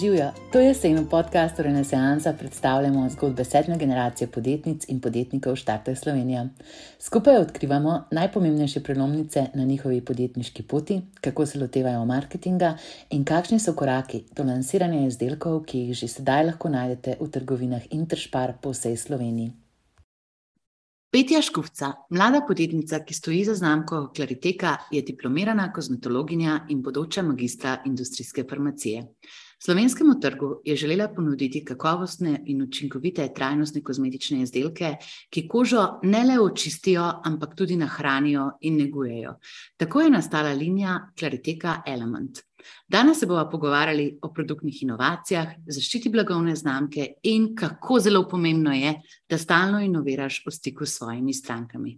Živijo, to je sejno podkastu Renesansa, predstavljamo zgodbe sedme generacije podjetnic in podjetnikov Štarte Slovenija. Skupaj odkrivamo najpomembnejše prelomnice na njihovi podjetniški poti, kako se lotevajo marketinga in kakšni so koraki do lansiranja izdelkov, ki jih že sedaj lahko najdete v trgovinah Interspar po vsej Sloveniji. Petja Škufca, mlada podjetnica, ki stoji za znamko Klariteka, je diplomirana kozmetologinja in bodoča magistra industrijske farmacije. Slovenskemu trgu je želela ponuditi kakovostne in učinkovite trajnostne kozmetične izdelke, ki kožo ne le očistijo, ampak tudi nahranijo in negujejo. Tako je nastala linija Clariteka Element. Danes se bomo pogovarjali o produktnih inovacijah, zaščiti blagovne znamke in kako zelo pomembno je, da stalno inoviraš v stiku s svojimi strankami.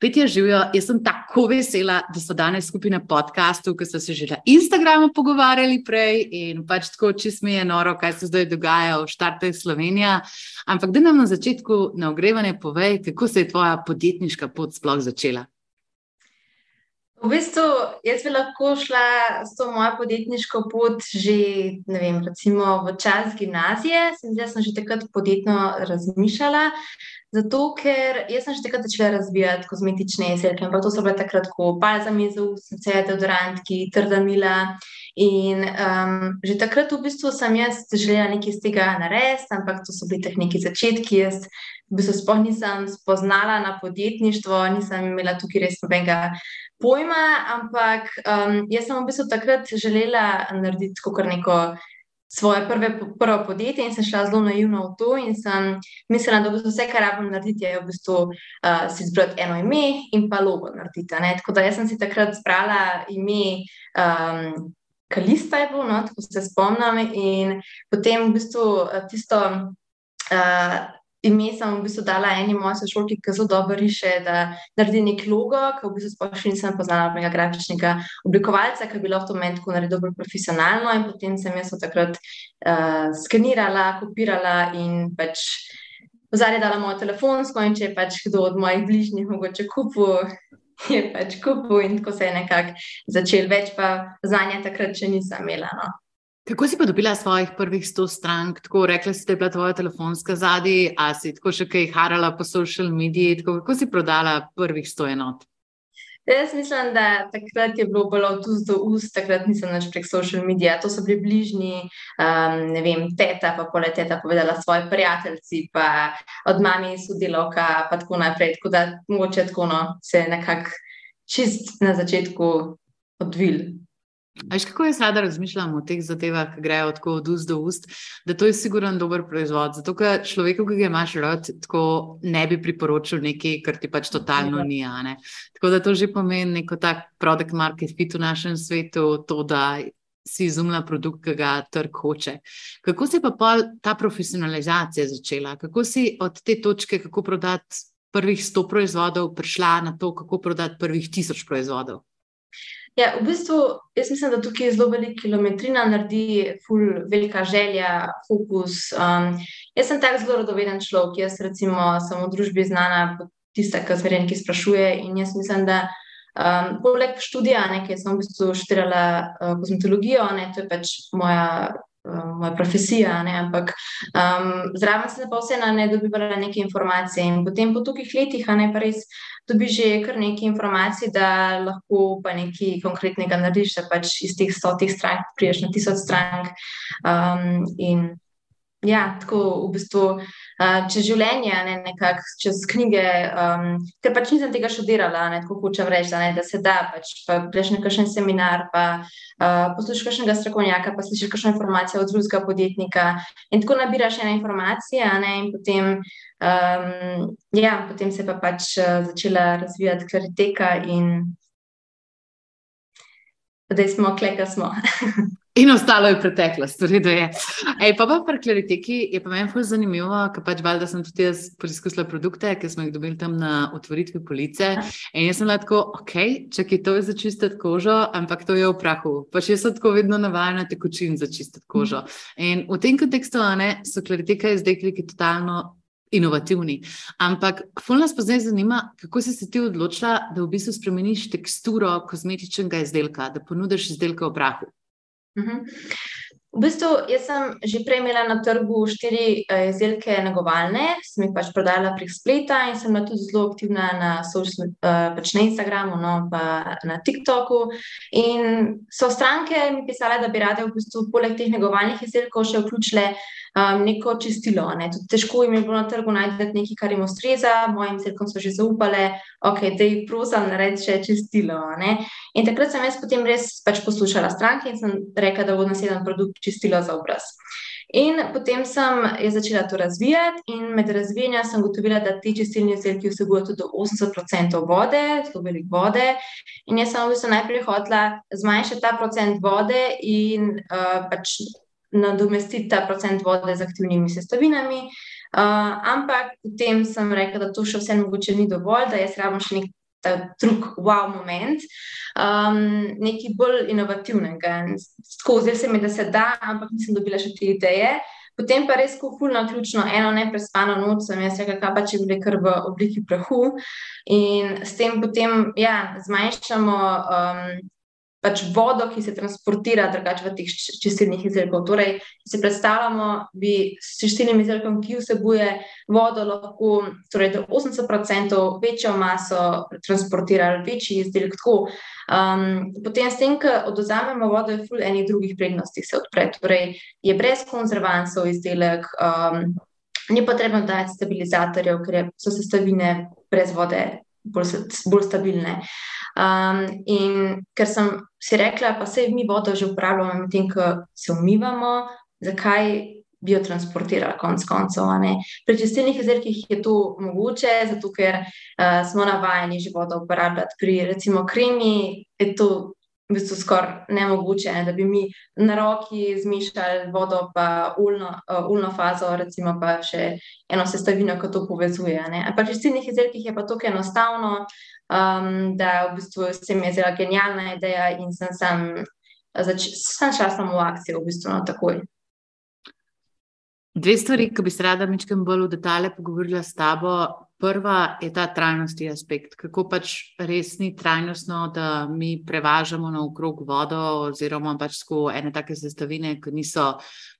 Petja živijo, jaz sem tako vesela, da so danes skupaj na podkastu, ki so se že na Instagramu pogovarjali prej in pač tako čist mi je noro, kaj se zdaj dogaja v štartu Slovenija. Ampak da nam na začetku na ogrevanje povej, kako se je tvoja podjetniška pot sploh začela. V bistvu, jaz bi lahko šla s to mojo podjetniško pot že vem, recimo, v čas gimnazije. Sem, sem že takrat podjetno razmišljala, zato ker sem že takrat začela razvijati kozmetične izdelke. Ampak to so bile takrat kot balzami za ustnice, deodorantki, trda mila. In um, že takrat v bistvu sem jaz želela nekaj iz tega narediti, ampak to so bili teh neki začetki. Jaz v bistvu sploh nisem spoznala na podjetništvo, nisem imela tukaj res nobenega pojma, ampak um, jaz sem v bistvu takrat želela narediti kot neko svoje prve, prvo podjetje in sem šla zelo naivno v to in sem mislila, da bo vse, kar rabim narediti, je v bistvu uh, si izbrati eno ime in pa logo narediti. Tako da jaz sem si takrat zbrala ime. Um, Kalista je bilo, no, tako se spomnim, in potem v bistvu uh, tisto uh, ime sem v bistvu dala eni moji sošolki, ki zelo dobro riše, da naredi nek logo, ki v bistvu sploh še nisem poznala nekega grafičnega oblikovalca, ki bi lahko to meni tako naredil bolj profesionalno. In potem sem jaz takrat uh, skenirala, kopirala in pač. Zadnji dala mojo telefonsko in če je pač kdo od mojih bližnjih mogoče kupil, je pač kupil in tako se je nekako začel, več pa za nje takrat še nisem imela. No. Kako si pa dobila svojih prvih sto strank? Tako rekla si, da je bila tvoja telefonska zadnji, a si tako še kaj harala po social mediji? Tako, kako si prodala prvih sto enot? Jaz mislim, da takrat je bilo bolj od ust do ust, takrat nisem več prek social medija. To so bili bližnji, um, ne vem, teta, pa pole teta povedala svoje prijateljci, pa od mami sodelovka, pa tako naprej. Tako da mogoče tako no, se je nekako čist na začetku odvil. Veš, kako jaz rada razmišljam o teh zadevah, ki grejo tako od ust do ust, da to je siguren dober proizvod. Zato, ker človeku, ki ga imaš rad, tako ne bi priporočil nekaj, kar ti pač totalno ni. Tako da to že pomeni neko tak produkt market fit v našem svetu, to, da si izumila produkt, ki ga trg hoče. Kako se je pa ta profesionalizacija začela? Kako si od te točke, kako prodati prvih sto proizvodov, prišla na to, kako prodati prvih tisoč proizvodov? Ja, v bistvu, jaz mislim, da tukaj zelo velika kilometrina naredi, ful, velika želja, fokus. Um, jaz sem tak zelo radoveden človek, jaz recimo sem v družbi znana kot tista, ki se nekaj sprašuje. In jaz mislim, da um, poleg študija, nekaj sem v bistvu študirala uh, kozmetologijo, ne, to je pač moja moja profesija, ne, ampak um, zraven sem pa vseeno ne dobivala neke informacije. In potem po tolikih letih, a ne pa res, dobiš že kar nekaj informacij, da lahko pa nekaj konkretnega narediš, da pač iz teh stotih strank priješ na tisoč strank. Um, in ja, tako v bistvu čez življenje, ne, nekako čez knjige, um, ker pač nisem tega študirala, ne, tako hočem reči, da, ne, da se da, pač pa greš na kakšen seminar, pa uh, poslušaš kakšnega strokovnjaka, pa slišiš kakšno informacijo od drugega podjetnika in tako nabiraš ene informacije, ne, in potem, um, ja, potem se pa pač uh, začela razvijati klariteka in zdaj smo, kleka smo. In ostalo je preteklost, torej da je. Ej, pa pa pri klariteki je pa meni zelo zanimivo, ker pač valjda sem tudi jaz preizkusila produkte, ki smo jih dobili tam na otvoritvi police. In jaz sem lahko, ok, če je to za čistiti kožo, ampak to je v prahu. Pač jaz sem tako vedno navajena tekočin za čistiti kožo. In v tem kontekstu ne, so klariteka izdelki, ki totalno. Inovativni. Ampak, fulno nas pa zdaj zanima, kako si se ti odločila, da v bistvu spremeniš teksturo kozmetičnega izdelka, da ponudiš izdelke v prahu. Mhm. V bistvu, jaz sem že prej imela na trgu štiri uh, izdelke negovalne, sem jih pač prodajala prek spleta in sem bila tudi zelo aktivna na, social, uh, pač na Instagramu, no, pa na TikToku. In so stranke mi pisale, da bi rade v bistvu poleg teh negovalnih izdelkov še vključile um, neko čistilo. Ne. Tudi težko jim je bilo na trgu najti nekaj, kar jim ustreza, mojim izdelkom so že zaupale, ok, da jih prosim, naredi še čistilo. Ne. In takrat sem jaz potem res pač poslušala stranke in sem rekla, da bo naslednji produkt čistilo za obraz. In potem sem začela to razvijati, in med razvijanjem sem ugotovila, da ti čistilni izdelki vsebujejo tudi 80% vode, zelo veliko vode. In jaz sem v bistvu najprej hotela zmanjšati ta procent vode in uh, pač nadomestiti ta procent vode z aktivnimi sestavinami. Uh, ampak potem sem rekla, da to še vseeno mogoče ni dovolj, da jaz rabim še nek ta drug wow moment, um, nekaj bolj inovativnega. Skozi se mi, da se da, ampak nisem dobila še te ideje. Potem pa res kufulno, ključno, eno neprespano noč sem jaz rekla, kaj pa če bi kar v obliki prahu. In s tem potem ja, zmanjšamo um, pač vodo, ki se transportira drugače v teh čistilnih izdelkih. Torej, če si predstavljamo, bi s čistilnim izdelkom, ki vsebuje vodo, lahko torej, do 80% večjo maso transportirali, večji izdelek. Um, potem, s tem, ko odozamemo vodo, je ful enih drugih prednosti se odpre. Torej, je brez konzervansov izdelek. Um, Ni potrebno dati stabilizatorjev, ker so sestavine brez vode bolj, bolj stabilne. Um, in ker sem si rekla, pa se mi vodo že uporabljamo, medtem ko se umivamo, zakaj bi jo transportirali konc koncev. Pri čistilnih izdelkih je to mogoče, zato ker uh, smo navajeni že vodo uporabljati. Pri recimo kremi je to. V bistvu skoraj nemogoče, ne, da bi mi na roki zmišljali vodo, pa ulno, uh, ulno fazo, recimo pa še eno sestavino, ki to povezuje. Ampak pri čistilnih izdelkih je pa to enostavno, um, da v bistvu se mi je zdela genialna ideja in sem, sem, zač, sem šla samo v akcijo, v bistvu no, takoj. Dve stvari, ki bi se rada nekaj bolj v detalje pogovorila s tabo. Prva je ta trajnostni aspekt, kako pač res ni trajnostno, da mi prevažamo na okrog vodo, oziroma pač skozi ene take sestavine, ki niso,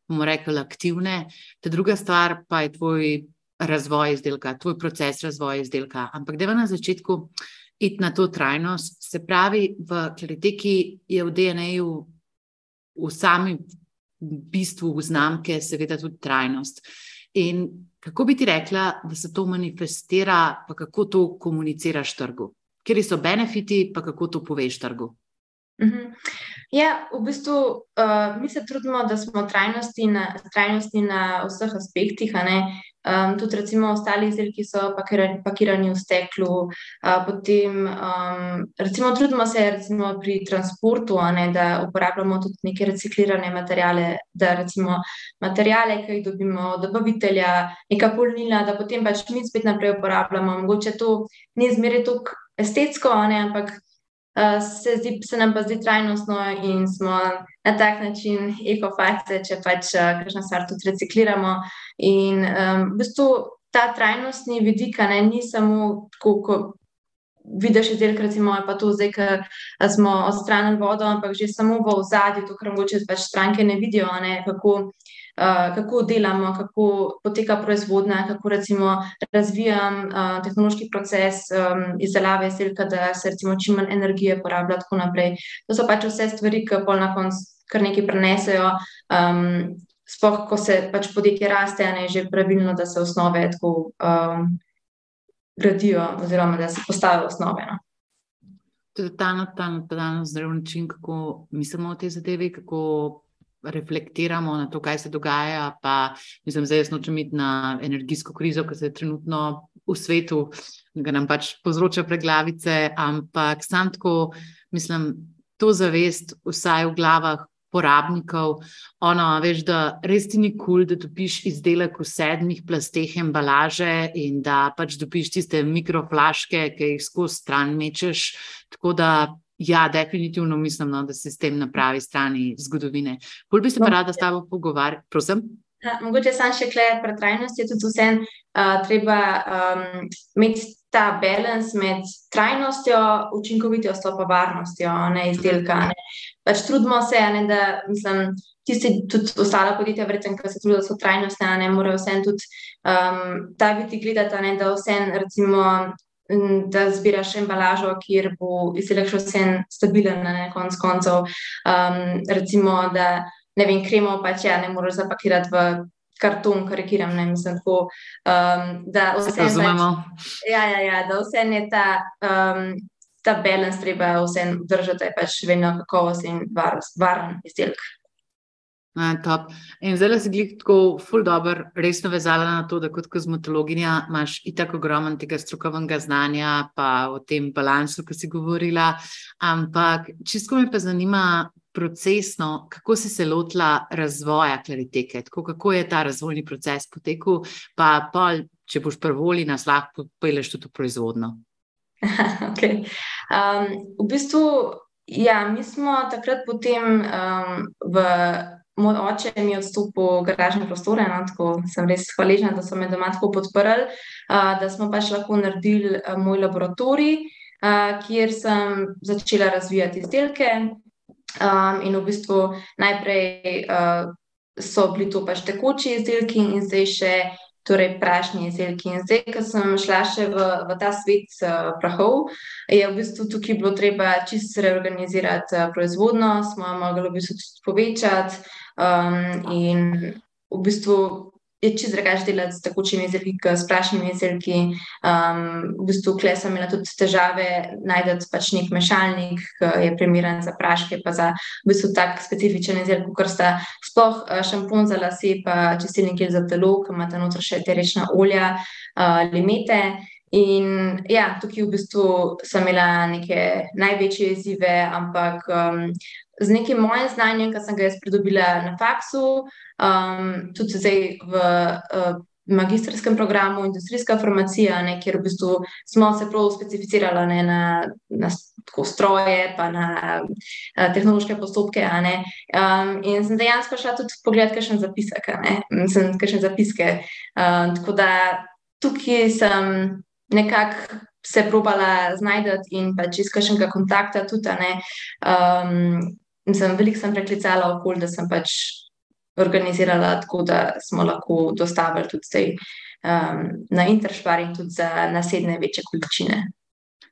bomo rekli, aktivne. Ta druga stvar pa je tvoj razvoj izdelka, tvoj proces razvoja izdelka. Ampak, je na začetku iti na to trajnost, se pravi, v kritiki je v DNA-ju, v samem bistvu znamke, seveda tudi trajnost. In kako bi ti rekla, da se to manifestira, pa kako to komuniciraš trgu? Kje so benefiti, pa kako to poveš trgu? Mhm. Ja, v bistvu uh, mi se trudimo, da smo trajnostni na, trajnostni na vseh aspektih. Um, tudi, recimo, ostali izdelki so pakirani, pakirani v steklu. Uh, potem, um, recimo, trudimo se recimo, pri transportu, ne, da uporabljamo tudi neke reciklirane materijale, da recimo materijale, ki jih dobimo od dobavitelja, neka polnila, da potem pač mi spet naprej uporabljamo. Mogoče to ni zmeraj tako estetsko, ne, ampak se, zdi, se nam pa zdi trajnostno in smo na tak način ekofajce, če pač kakšno stvar tudi recikliramo. In um, v bistvu ta trajnostni vidik ni samo tako, ko vidiš izdelek, recimo, pa to zdaj, ker smo odstranili vodo, ampak že samo v ozadju, to, kar mogoče pač stranke ne vidijo, ne, kako uh, kako delamo, kako poteka proizvodnja, kako recimo razvijam uh, tehnološki proces izdelave izdelka, da se recimo čim manj energije porablja, in tako naprej. To so pač vse stvari, ki pa na koncu kar nekaj prenesejo. Um, Sploh, ko se pač podjetje raste, je že pravilno, da se osnove tako um, gradijo, oziroma da se postavijo osnove. No. To je ta notranji zdrav način, kako mislimo o tej zadevi, kako reflektiramo na to, kaj se dogaja. Pa, mislim, zdaj jaz nočem iti na energijsko krizo, ki se je trenutno v svetu, ki nam pač povzroča preglavice, ampak sam tako, mislim, to zavest, vsaj v glavah. Porabnikov, ono, veš, da res ti ni kul, cool, da dobiš izdelek v sedmih plasteh embalaže in da pač dobiš tiste mikroflaške, ki jih skozi stran mečeš. Tako da Ja, definitivno mislim, no, da se s tem na pravi strani zgodovine. Bolj bi se pa rada s tabo pogovarjala, prosim. Ja, mogoče sam še klej pred trajnostjo, tudi vse uh, treba um, imeti ta balans med trajnostjo, učinkovitostjo, pa varnostjo ne, izdelka. Ne. Pač trudimo se, ne, da mislim, tisti, tudi ostala podjetja, verjetno, ki se trudijo, da so trajnostne, ne morejo vsem tudi um, ta biti gledati, ne, da vsem, recimo, da zbiraš embalažo, kjer bo izdelek še vsem stabilen, na konc koncev. Um, recimo, da ne vem, kremo pač ja, ne moreš zapakirati v karton, karikiram, ne mislim tako. Um, da vse razumemo. Pač, ja, ja, ja, da vse je ta, um, ta balans, treba vse držati, pač vedno kakovost in varen izdelek. Top. In zdaj si gledal tako, ful dobro, resno vezala na to, da kot kozmetologinja imaš itak ogromen tega strokovnega znanja, pa o tem balansu, ki si govorila. Ampak čisto me pa zanima procesno, kako si se lotila razvoja klariteke, tako kako je ta razvojni proces potekel, pa pol, če boš prvoli nas lahko peleš tudi v proizvodno. okay. um, v bistvu, ja, mi smo takrat potem um, v moj oče mi je odstopil garažne prostore, no, tako sem res hvaležna, da so me doma tako podprli, uh, da smo pač lahko naredili uh, moj laboratorij, uh, kjer sem začela razvijati izdelke. Um, in v bistvu najprej uh, so bili to pač tekoči izdelki, in zdaj še torej prašni izdelki. In zdaj, ko sem šla še v, v ta svet uh, prahov, je v bistvu tukaj bilo treba čisto reorganizirati uh, proizvodno, smo mogli v bistvu tudi povečati. Um, in v bistvu je čez drugače delati s takočimi izdelki, s prašnimi izdelki. Um, v bistvu, klej sem imela tudi težave najti pač nek mešalnik, ki je primeren za praške, pa za v bistvu tak specifičen izdelek, kot sta sploh uh, šampon za lase, pa čistilni gel za telo, ki ima tam noter še terečna olja, uh, limete. In ja, tukaj v bistvu sem imela neke največje izzive, ampak um, z nekim mojim znanjem, ki sem ga jaz pridobila na faksu, um, tudi zdaj v uh, magistrskem programu industrijska farmacija, ne, kjer v bistvu smo se prav specificirali ne, na, na stroje, pa na uh, tehnološke postopke. Um, in sem dejansko šla tudi pogledat, kaj še zapisek, kaj še zapiske. Uh, tako da tukaj sem nekako. Se probala znajti in pač iz kakšnega kontakta tudi. Um, sem veliko sem preklicala okolje, da sem pač organizirala tako, da smo lahko dostavili tudi zdaj, um, na interšpar in tudi za naslednje večje količine.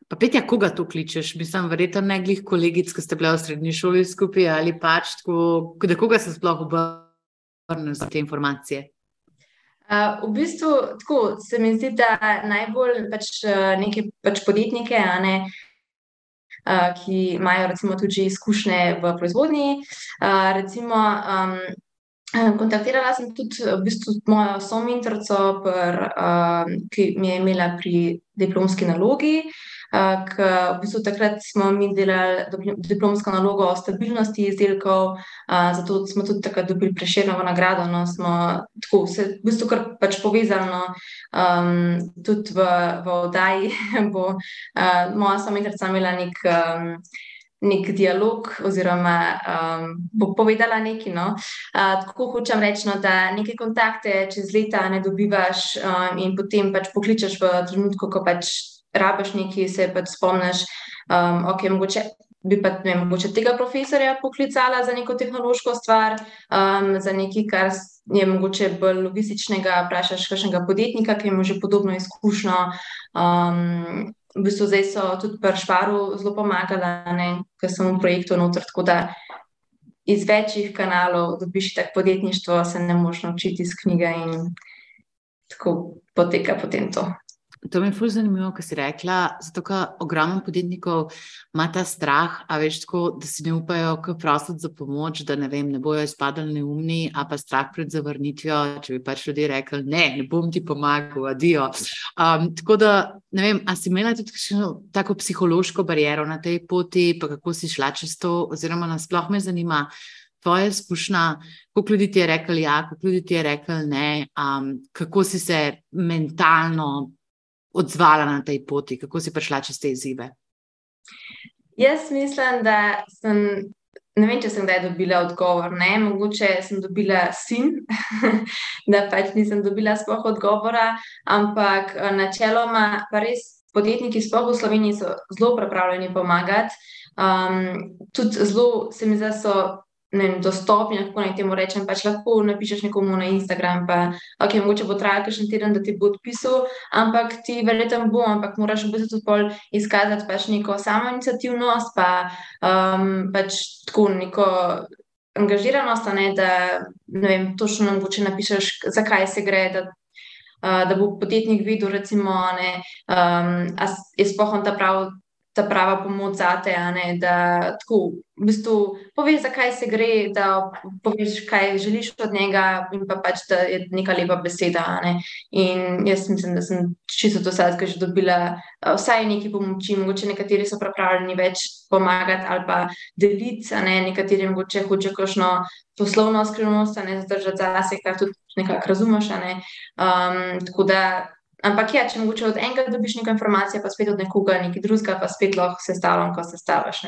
Pa Petja, koga tu kličeš? Mislim, verjetno ne glih kolegic, ki ste bili v srednji šoli skupaj ali pač tako, da koga se sploh obrne za te informacije? Uh, v bistvu tako, se mi zdi, da najbolj pač, uh, neke pač podjetnike, a ne ki imajo recimo tudi izkušnje v proizvodnji. Uh, recimo, um, kontaktirala sem tudi v bistvu mojo sominterco, uh, ki mi je imela pri diplomski nalogi. K, v bistvu takrat smo mi delali diplomsko nalogo o stabilnosti izdelkov, uh, zato smo tudi takrat dobili preširjeno nagrado. No, smo tako se v bistvu kar pač povezali. No, um, tudi v, v oddaji bo uh, moja somitrca imela nek. Um, Nek dialog, oziroma um, bo povedala nekaj. No? Uh, tako hočem reči, no, da nekaj kontakte čez leta ne dobivaš, um, in potem pač pokličeš v trenutku, ko pač rabiš nekaj, se pač spomniš, um, ok, mogoče bi pa ne, mogoče tega profesorja poklicala za neko tehnološko stvar, um, za nekaj, kar je mogoče bolj logističnega, vprašaš kakšnega podjetnika, ki ima že podobno izkušnjo. Um, v bistvu zdaj so tudi pri Šparu zelo pomagali, ker sem v projektu noter, tako da iz večjih kanalov dobiš tako podjetništvo, se ne moš naučiti iz knjige in tako poteka potem to. To mi je zelo zanimivo, kar si rekla. Zato, ker ogromno podjetnikov ima ta strah, a veš, tako, da si ne upajo, kako prositi za pomoč, da ne, vem, ne bojo izpadali neumni, a pa strah pred zavrnitvijo, če bi pač ljudje rekli: Ne, ne bom ti pomagal, adijo. Um, tako da, ne vem, a si imela tudi tako psihološko bariero na tej poti, pa kako si šla čez to, oziroma nas sploh me zanima. Tvoja izkušnja, koliko ljudi ti je rekel, ja, koliko ljudi ti je rekel, ne, um, kako si se mentalno odzvala na tej poti, kako si prišla čez te izzive? Jaz mislim, da sem, ne vem, če sem kdaj dobila odgovor. Ne? Mogoče sem dobila sin, da pač nisem dobila sploh odgovora, ampak eh, načeloma pa res podjetniki, sploh v Sloveniji, so zelo pripravljeni pomagati. Um, tudi zelo se mi zdi, da so vem, dostopni, kako naj temu rečem. Pač lahko napišeš nekomu na Instagram, pa ok, mogoče bo trajalo še en teden, da ti bo odpisal, ampak ti verjetno bo, ampak moraš v bistvu tudi pol izkazati pač neko samo inicijativnost, pa um, pač tako neko. Angažiranost, ne, da ne vem, točno nam boče napišeš, zakaj se gre, da, uh, da bo podjetnik videl, recimo, ne, um, je spohon ta prav ta prava pomoč za te, da tako, v bistvu poveš, zakaj se gre, da poveš, kaj želiš od njega, in pa pač, da je neka lepa beseda. Ne? In jaz mislim, da sem čisto do sedaj že dobila vsaj nekaj pomoči, mogoče nekateri so pripravljeni več pomagati ali pa deliti, ne? nekateri mogoče hoče kakšno poslovno skrivnost, ne zdržati zase, kar tudi nekako razumeš. Ne? Um, tako da Ampak ja, če mogoče od enega dobiš nekaj informacije, pa spet od nekoga nekaj drugega, pa spet lahko sestavljam, ko sestavljaš.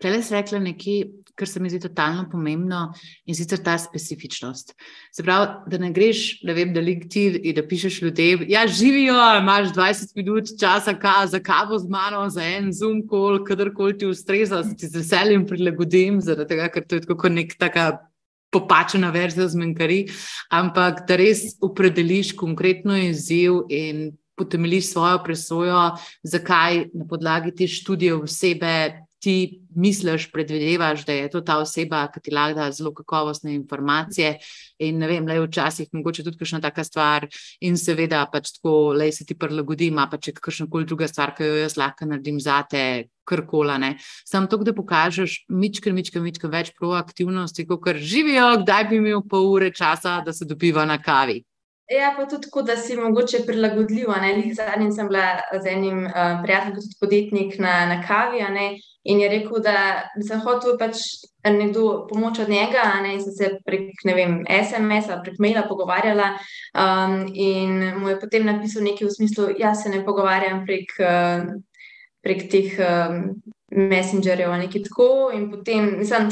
Prej si rekla nekaj, kar se mi zdi totalno pomembno in sicer ta specifičnost. Se pravi, da ne greš, da vem, da LinkedIn in da pišeš ljudem, ja, živijo, imaš 20 minut časa ka, za kavo z mano, za en zoom call, kadarkoli ti ustreza, se ti z veseljem prilagodim, zaradi tega, ker to je tako nek taka popačena verzija zmenkari, ampak da res opredeliš konkretno izziv in potemeliš svojo presojo, zakaj na podlagi te študije osebe ti misliš, predvidevaš, da je to ta oseba, ki ti lahko da zelo kakovostne informacije. In ne vem, le včasih mogoče tudi kakšna taka stvar, in seveda pač tako, le se ti prilagodi, ima pa če kakšna koli druga stvar, ki jo jaz lahko naredim za te. Krkolane. Sam to, da pokažeš, mičke, mičke, mičke več proaktivnosti, kot kar živijo, kdaj bi imel pol ure časa, da se dobiva na kavi. Ja, pa tudi tako, da si mogoče prilagodljiv. Zadnjič sem bila z enim uh, prijateljem, tudi podjetnik na, na kavi. In je rekel, da sem hotel pač nekdo pomoč od njega, ne, in sem se prek SMS-a, prek maila pogovarjala. Um, in mu je potem napisal nekaj v smislu, da ja, se ne pogovarjam prek, uh, prek teh um, messengerjev ali nekaj tako. In potem, mislim,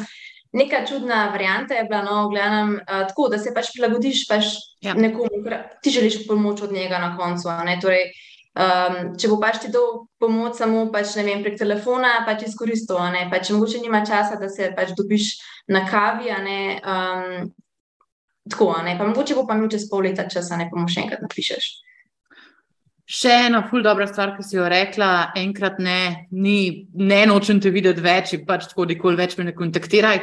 neka čudna varianta je bila, no, gledam, uh, tako, da se pač prilagodiš pač ja. nekomu, ti želiš pomoč od njega na koncu. Torej, Um, če bo pač ti dal pomoč samo pač, vem, prek telefona, pač izkoristil, pač mogoče nima časa, da se pač dobiš na kavi. Um, tako, pa mogoče bo pa mi čez pol leta časa, ne pa mu še enkrat napišeš. Še ena ful dobra stvar, ki si jo rekla, enkrat ne, ni, ne nočem te videti več, pač tako nikoli več me ne kontaktiraj.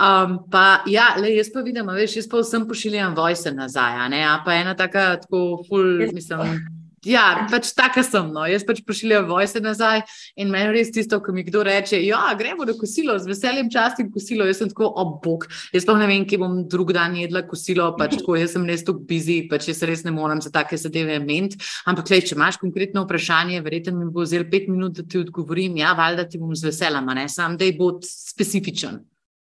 Um, pa ja, le jaz pa vidim, veš, jaz pa vsem pošiljam vojse nazaj, ne, a pa ena taka, tako ful, mislim. Ja, pač tako sem. No. Jaz pač pošiljam vojse nazaj in meni res tisto, ko mi kdo reče: Ja, gremo na kosilo, z veseljem častim kosilo. Jaz sem tako obok. Jaz pa ne vem, kje bom drug dan jedla kosilo, pač tako jaz sem res tako busy, pač jaz res ne morem za take zadeve ment. Ampak, lej, če imaš konkretno vprašanje, verjetno mi bo vzel pet minut, da ti odgovorim. Ja, valjda ti bom z veseljem, ne sam, da je bo specifičen.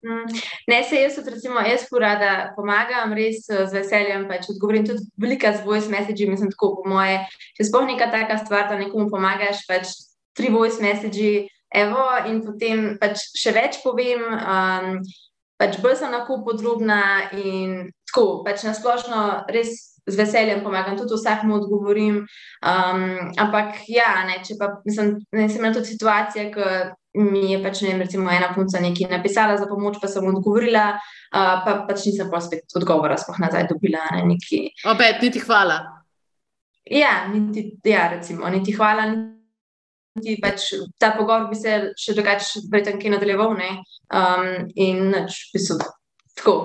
Mm. Ne, se jaz, recimo, jaz porada pomagam, res eh, z veseljem. Pač odgovorim tudi veliko z voice message, mislim, tako po moje. Če sploh neka taka stvar, da nekomu pomagaš, pač tri voice message, evo, in potem pač še več povem. Um, pač bolj sem lahko podrobna in tako, pač nasplošno res. Z veseljem pomagam, tudi vsakmu odgovorim. Um, ampak, ja, ne, če pa mislim, da sem imel tudi situacije, ki mi je pač, ne vem, recimo ena punca nekaj napisala za pomoč, pa sem odgovorila, uh, pa pač nisem pa spet odgovora, sploh nazaj dobila. Ne, Opet, niti hvala. Ja, niti, ja, recimo, niti hvala. Niti pač, ta pogovor bi se še drugače, verjetno, kaj nadaljeval. Um, in pač, v bistvu, tako.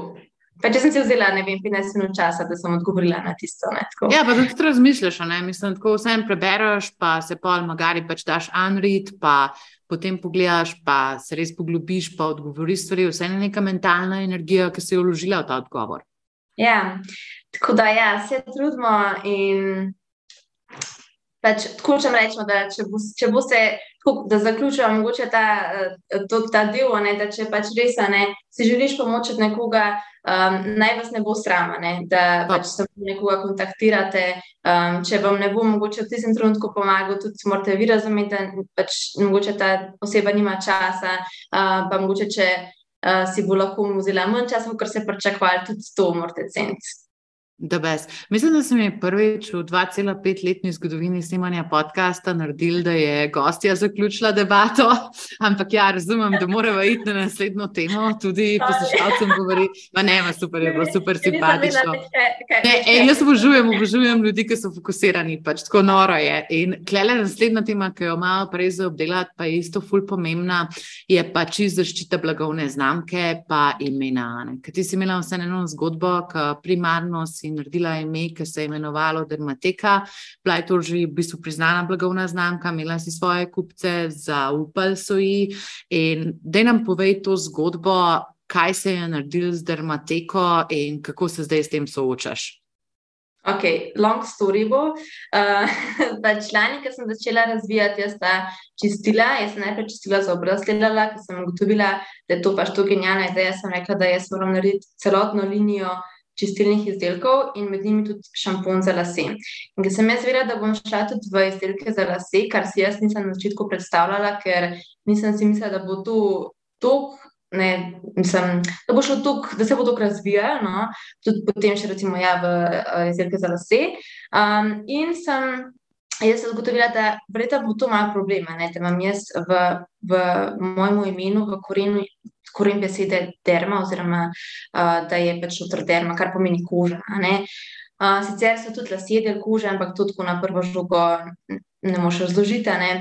Pa če sem si vzela, ne vem, 15 minut časa, da sem odgovorila na tisto. Ne, ja, pa tudi razmišljaš, ne, mislim, tako vse en prebereš, pa se pa magari pač daš unread, pa potem pogledaš, pa se res poglobiš, pa odgovoriš stvari, vse je neka mentalna energija, ki se je vložila v ta odgovor. Ja, tako da ja, se trudimo in pač, tako če rečemo, da če bo, če bo se. Da zaključujem, mogoče ta, to, ta del, ne, da če pač res ne, si želiš pomoč od nekoga, um, naj vas ne bo srama, ne, da pač se nekoga kontaktirate. Um, če vam ne bo mogoče v tistem trenutku pomagal, tudi morate vi razumeti, da pač mogoče ta oseba nima časa, uh, pa mogoče če uh, si bo lahko vzela manj časa, kot se pričakovali, tudi to morate ceniti. Mislim, da sem je prvič v 2,5-letni zgodovini snemanja podcasta naredil, da je gostja zaključila debato. Ampak ja, razumem, da moramo iti na naslednjo temo, tudi poslušalcem govoriti. Ne, ma super je bilo, super simpatično. Ne, ej, jaz obožujem, obožujem ljudi, ki so fokusirani, pač tako noro je. In klele naslednja tema, ki jo malo prej za obdelati, pa je isto ful pomembna, je pač zaščita blagovne znamke, pa imena. Ker ti si imela vse eno zgodbo, ki primarno si naredila ime, ki se je imenovalo Dermateka. Bila je to že v bistvu priznana blagovna znamka, imela si svoje kupce, zaupali so ji. In da nam povej to zgodbo, kaj se je naredil z Dermateko in kako se zdaj s tem soočaš. Ok, long story bo. Uh, člani, ki sem začela razvijati, jaz sta čistila. Jaz sem najprej čistila za obraz, gledala, ker sem ugotovila, da je to pač to genialna ideja. Jaz sem rekla, da jaz moram narediti celotno linijo čistilnih izdelkov in med njimi tudi šampon za lase. In ker sem jaz vedela, da bom šla tudi v izdelke za lase, kar si jaz nisem na začetku predstavljala, ker nisem si mislila, da bo to tok. Ne, mislim, da, bo tuk, da se bo to razvijalo, no? tudi potem še recimo ja, v uh, izdelke za lase. Um, in sem jaz zagotovila, da bo to malo problema, ne? da imam jaz v, v mojem imenu, v korenu, koren besede derma, oziroma uh, da je pač utroderma, kar pomeni koža. Uh, sicer so tudi lasje del kože, ampak to tako na prvo žogo ne moš razložiti. Ne?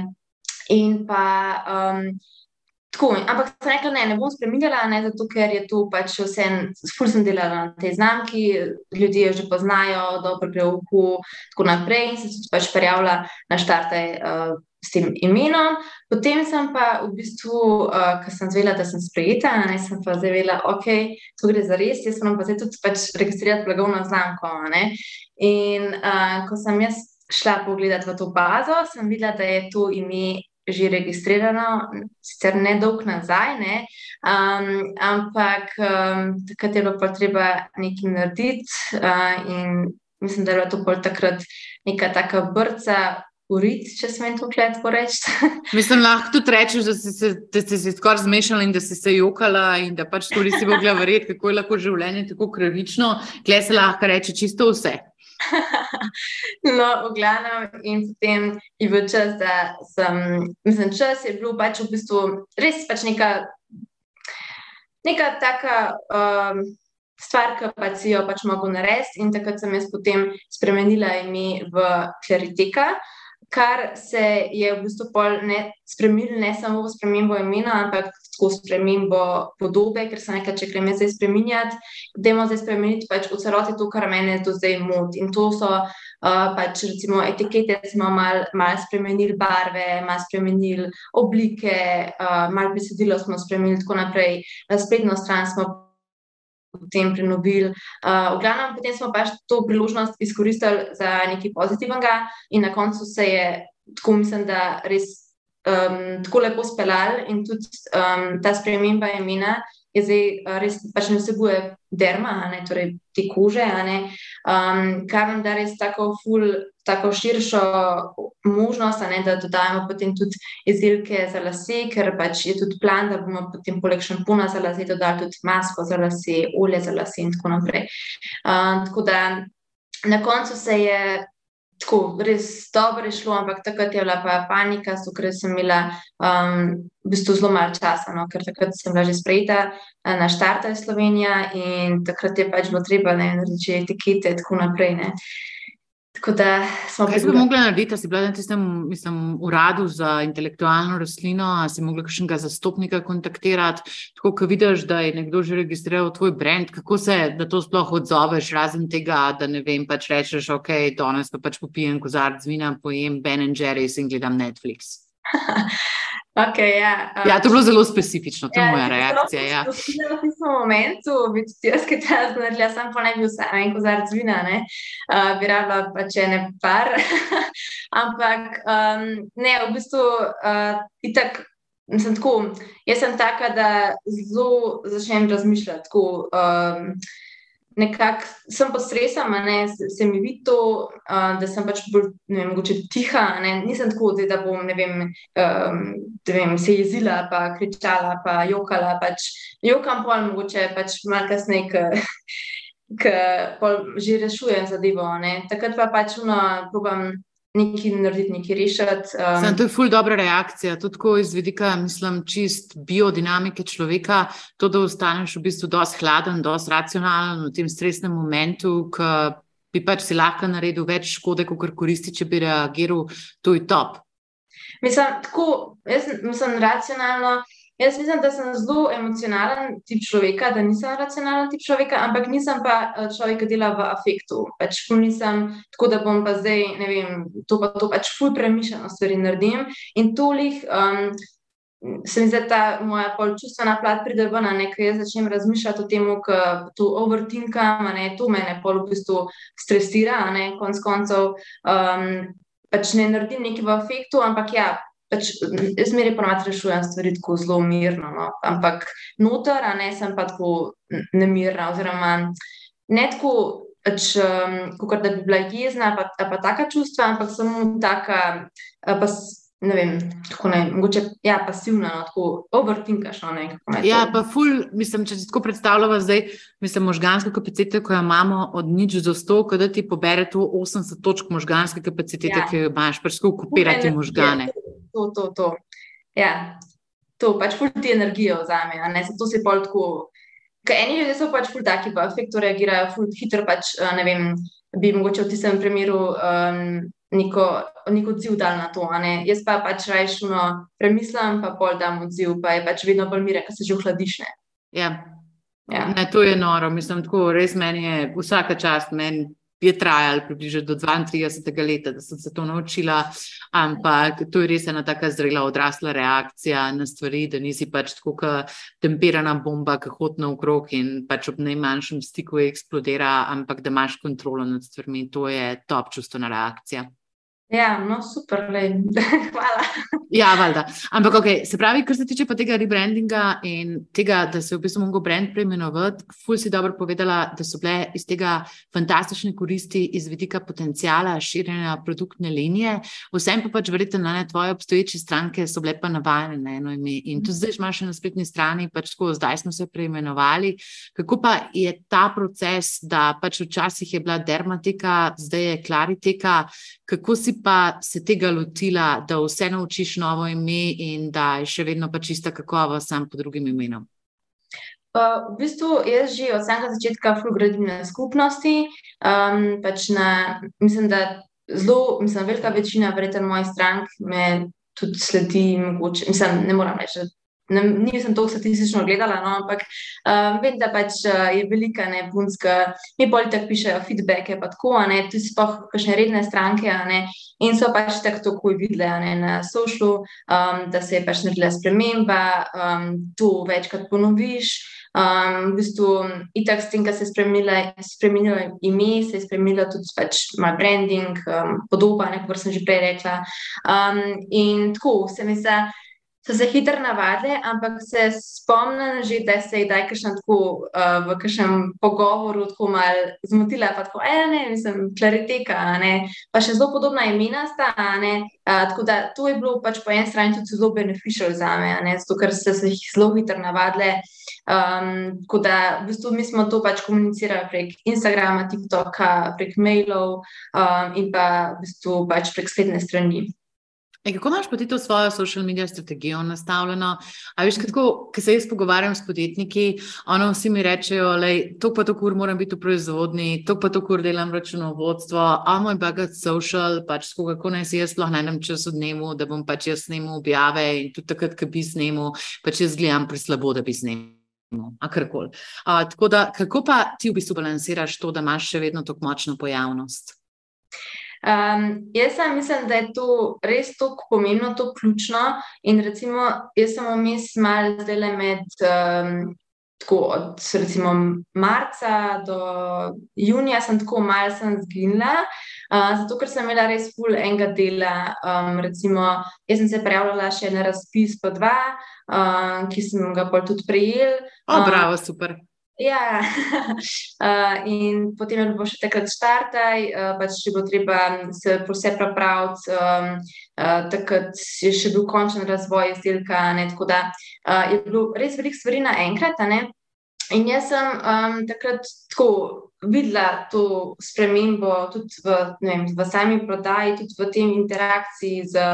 In pa. Um, Tako, ampak sem rekla, ne, ne bom spremenila, zato ker je tu pač vse, ful sem delala na tej znamki, ljudje jo že poznajo, dobro gre v uhu, tako naprej in se tudi pač prijavila na štarte uh, s tem imenom. Potem sem pa v bistvu, uh, ker sem zvela, da sem sprejeta, ne, sem pa zavela, ok, to gre za res, jaz moram pa zdaj tudi pač registrirati blagovno znamko. Ne. In uh, ko sem jaz šla pogledati v to bazo, sem videla, da je to ime že registrirano, sicer ne dolg nazaj, ne? Um, ampak um, takrat je bilo pa treba nekaj narediti, uh, in mislim, da je bilo to bolj takrat neka taka brca. Urit, če smem to kletko reči. Mislim, lahko tudi rečeš, da si se, se, se skoraj zmešala in da si se jokala in da pač tudi si mogla verjeti, kako je lahko življenje tako kravično. Kle se lahko reče čisto vse. no, v glavnem, in potem je bil čas, da sem, mislim, čas je bil pač v bistvu res pač neka, neka taka um, stvar, ki pa si jo pač mogel narediti. In takrat sem jaz potem spremenila ime v Klariteka kar se je v bistvu spremenilo, ne samo v spremembo imena, ampak tako spremembo podobe, ker se nekaj, če gremo zdaj spremenjati, da imamo zdaj spremeniti pač v celoti to, kar meni do zdaj moti. In to so uh, pač recimo etikete, smo malo mal spremenili barve, malo spremenili oblike, uh, malo besedilo smo spremenili, tako naprej, spletno stran smo potem prenovili. Uh, v glavnem, potem smo pač to priložnost izkoristili za nekaj pozitivnega, in na koncu se je, tako mislim, da res um, tako lepo speljal, in tudi um, ta sprememba imena je zdaj res pač ne vsebuje derma, ne, torej te kože, um, kar nam da res tako ful tako širšo možnost, ne, da dodajemo potem tudi izdelke za lase, ker pač je tudi plan, da bomo potem poleg šampuna za lase dodali tudi masko za lase, olje za lase in tako naprej. Uh, tako da na koncu se je tako res dobro šlo, ampak takrat je bila pa panika, so, ker sem imela um, v bistvu zelo malo časa, no, ker takrat sem bila že sprejeta na štarta iz Slovenije in takrat je pač bilo treba ne, narediti etikete in tako naprej. Ne. Kaj bi mogla narediti, da si bila na tistem mislim, uradu za intelektualno rastlino, ali si mogla kakšnega zastopnika kontaktirati, tako da vidiš, da je nekdo že registriral tvoj brand, kako se da to sploh odzoveš, razen tega, da ne vem, pač rečeš, ok, danes pa pač popijem kozarc vina, pojem Ben and Jerry's in gledam Netflix. Okay, ja, um, ja, to je bilo zelo specifično, to je ja, moja reakcija. Ja. V tem momentu bi tudi jaz, ki te znašla, sam pa ne bi vse en kozarc vina, ne, uh, bi rabila pa če ne par. Ampak um, ne, v bistvu uh, itak. Sem tako, jaz sem taka, da zelo začnem razmišljati. Tako, um, nekako sem posresama, ne, se mi vidi to, uh, da sem pač bolj vem, tiha. Ne, nisem tako, da bom vem, um, vem, se jezila, pa kričala, pa jokala. Pač, jokam pol, mogoče pač malo kasneje. ki že rešujem zadevo. Ne. Takrat pa pač probam nekaj narediti, nekaj rešiti. Um. Sam, to je ful dobra reakcija, tudi tako iz vidika, mislim, čist biodinamike človeka, to, da ostaneš v bistvu dosti hladen, dosti racionalen v tem stresnem momentu, ki bi pač si lahko naredil več škode, kot koristi, če bi reagiral, to je top. Mislim, tako, jaz sem racionalno. Jaz mislim, da sem zelo emocionalen tip človeka, da nisem racionalen tip človeka, ampak nisem pa eh, človek, ki dela v afektu. Pač nisem tako, da bom pa zdaj, ne vem, to pa to pač ful premišljeno stvari naredim. In tolih, um, se mi zdi, da moja pol čustvena plat pride ven, nekaj jaz začnem razmišljati o tem, da to overtinkam, ne, to mene pol v bistvu stresira, ne, konc koncev. Um, pač ne naredim nekaj v afektu, ampak ja, pač, jaz meri ponovadi rešujem stvari tako zelo mirno. No? Ampak noter, a ne sem pa tako nemirna, oziroma ne tako, pač, um, kot da bi bila jezna, pa, pa taka čustva, ampak samo taka. Pa, Ne vem, kako ne, mogoče ja, pasivna, no, tako overtinkaš. No, ja, pa ful, mislim, če si tako predstavljamo zdaj, mislim, možgansko kapaciteto, ko jo imamo od nič do sto, da ti pobere tu 80 točk možganske kapacitete, ja. ki jo imaš, pač kako kopirati možgane. Ja, to, to, to. Ja, to pač ful ti energijo vzame, ne, zato si pol tako. Ker eni ljudje so pač ful taki, pa efektu reagirajo ful hitro, pač ne vem, bi mogoče v tistem primeru um, neko, neko odziv dal na to. Jaz pa pač rajšuno premislim, pa pol dam odziv, pa je pač vedno bolj mire, ker se že ohladiš. Ja. Ja. Ne, to je noro, mislim, tako res meni je vsaka čast, meni je trajalo približno do 32 let, da sem se to naučila, ampak to je res ena tako zrela, odrasla reakcija na stvari, da nisi pač tako kot temperana bomba, ki hodi naokrog in pač ob najmanjšem stiku eksplodira, ampak da imaš kontrolo nad stvarmi. To je top čustvena reakcija. Ja, no, super, hvala. ja, valjda. Ampak, okay, se pravi, kar se tiče tega rebrandinga in tega, da se v bistvu lahko brand preimenovati, ful si dobro povedala, da so bile iz tega fantastične koristi iz vidika potencijala širjenja produktne linije. Vsem pa pač verjete, da ne tvoje obstoječe stranke so bile pa navajene na eno ime. In tu zdaj imaš na spletni strani, pač tako, zdaj smo se preimenovali. Kako pa je ta proces, da pač včasih je bila dermatika, zdaj je klariteka, kako si pa se tega lotila, da vse naučiš novo ime in da je še vedno pa čista kakovost, sam pod drugim imenom? Uh, v bistvu jaz že od samega začetka gradim na skupnosti. Um, pač na, mislim, da zelo, mislim, velika večina, verjetno, mojih strank me tudi sledi. Mogoče, mislim, ne moram reči, ne, nisem to statistično gledala, no, ampak um, vem, da pač uh, je velika ne punska, mi bolj tako pišejo feedbacke, pa tako, ne, tudi spoh kakšne redne stranke, ne, in so pač tako tako videle, ne, na socialu, um, da se je pač naredila sprememba, um, to večkrat ponoviš. Um, v bistvu, itak s tem, da se je spremenilo ime, se je spremenilo tudi pač moj branding, um, podoba, kot sem že prej rekla. Um, in tako se mi zdi, so se hitro navadile, ampak se spomnim že, da se je kdaj tako, uh, v kakšnem pogovoru tako malo zmotila, pa tako, ena, ne, mislim, klariteka, ne, pa še zelo podobna imena sta, ne, uh, tako da to je bilo pač po eni strani tudi zelo beneficial za me, ne, zato ker so se jih zelo hitro navadile. Um, tako da v bistvu mi smo to pač komunicirali prek Instagrama, TikToka, prek mailov um, in pa v bistvu pač prek spletne strani. E, kako imaš pa ti to svojo social media strategijo nastavljeno? A veš, kako se jaz pogovarjam s podjetniki, ono vsi mi rečejo, da to pa to, kur moram biti v proizvodni, to pa to, kur delam računovodstvo, a moj bagat social, pač kako naj si jaz sploh najdem čas v dnevu, da bom pač jaz snemal objave in tudi takrat, ko bi snemal, pač jaz gledam preslabo, da bi snemal. Tako da, kako pa ti v bistvu balansiraš to, da imaš še vedno tako močno pojavnost? Um, jaz sem mislim, da je to res tako pomembno, tako ključno. In recimo, jaz sem vmes malo zdaj med. Um, Tako od recimo, marca do junija sem tako malce zginila, uh, zato ker sem imela res full enega dela. Um, recimo, jaz sem se prijavljala še na razpis po dva, uh, ki sem ga pol tudi prejela. O, bravo, super. Ja, uh, in potem je bilo še takrat štartaj, uh, pač če bo treba se vse prepraviti, um, uh, takrat je še bil končen razvoj izdelka. Ne, tako da uh, je bilo res veliko stvari naenkrat. In jaz sem um, takrat tako videla to spremembo tudi v, vem, v sami prodaji, tudi v tem interakciji z,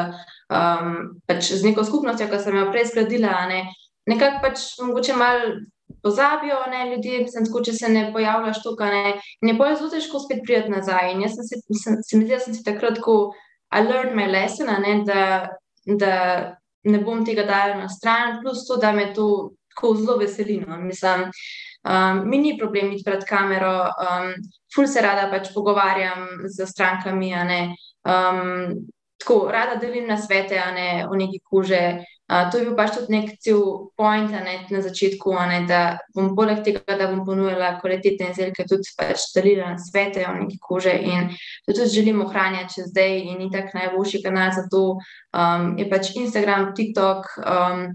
um, pač z neko skupnostjo, ki sem jo prej zgradila. Ne. Nekako pač mogoče malo pozabijo ne, ljudje, mislim, tako, če se ne pojavljaš tukaj. In je bolj zelo težko spet prijeti nazaj. In jaz sem se, sem, se mi zdi, da sem si takrat tako, I learned my lesson, ne, da, da ne bom tega dajala na stran, plus to, da me to tako zelo veseli. No. Mislim, um, mi ni problem biti pred kamero, um, ful se rada pač pogovarjam z strankami. Um, tako rada delim na svete, a ne v neki kuže. Uh, to je bil pač tudi nek cel point ne, na začetku, ne, da bom poleg tega, da bom ponujala kvalitetne izdelke, tudi pač delila na svete v neki kuže in to tudi želim ohranjati čez zdaj in ni tak najboljši kanal za to. Um, je pač Instagram, TikTok. Um,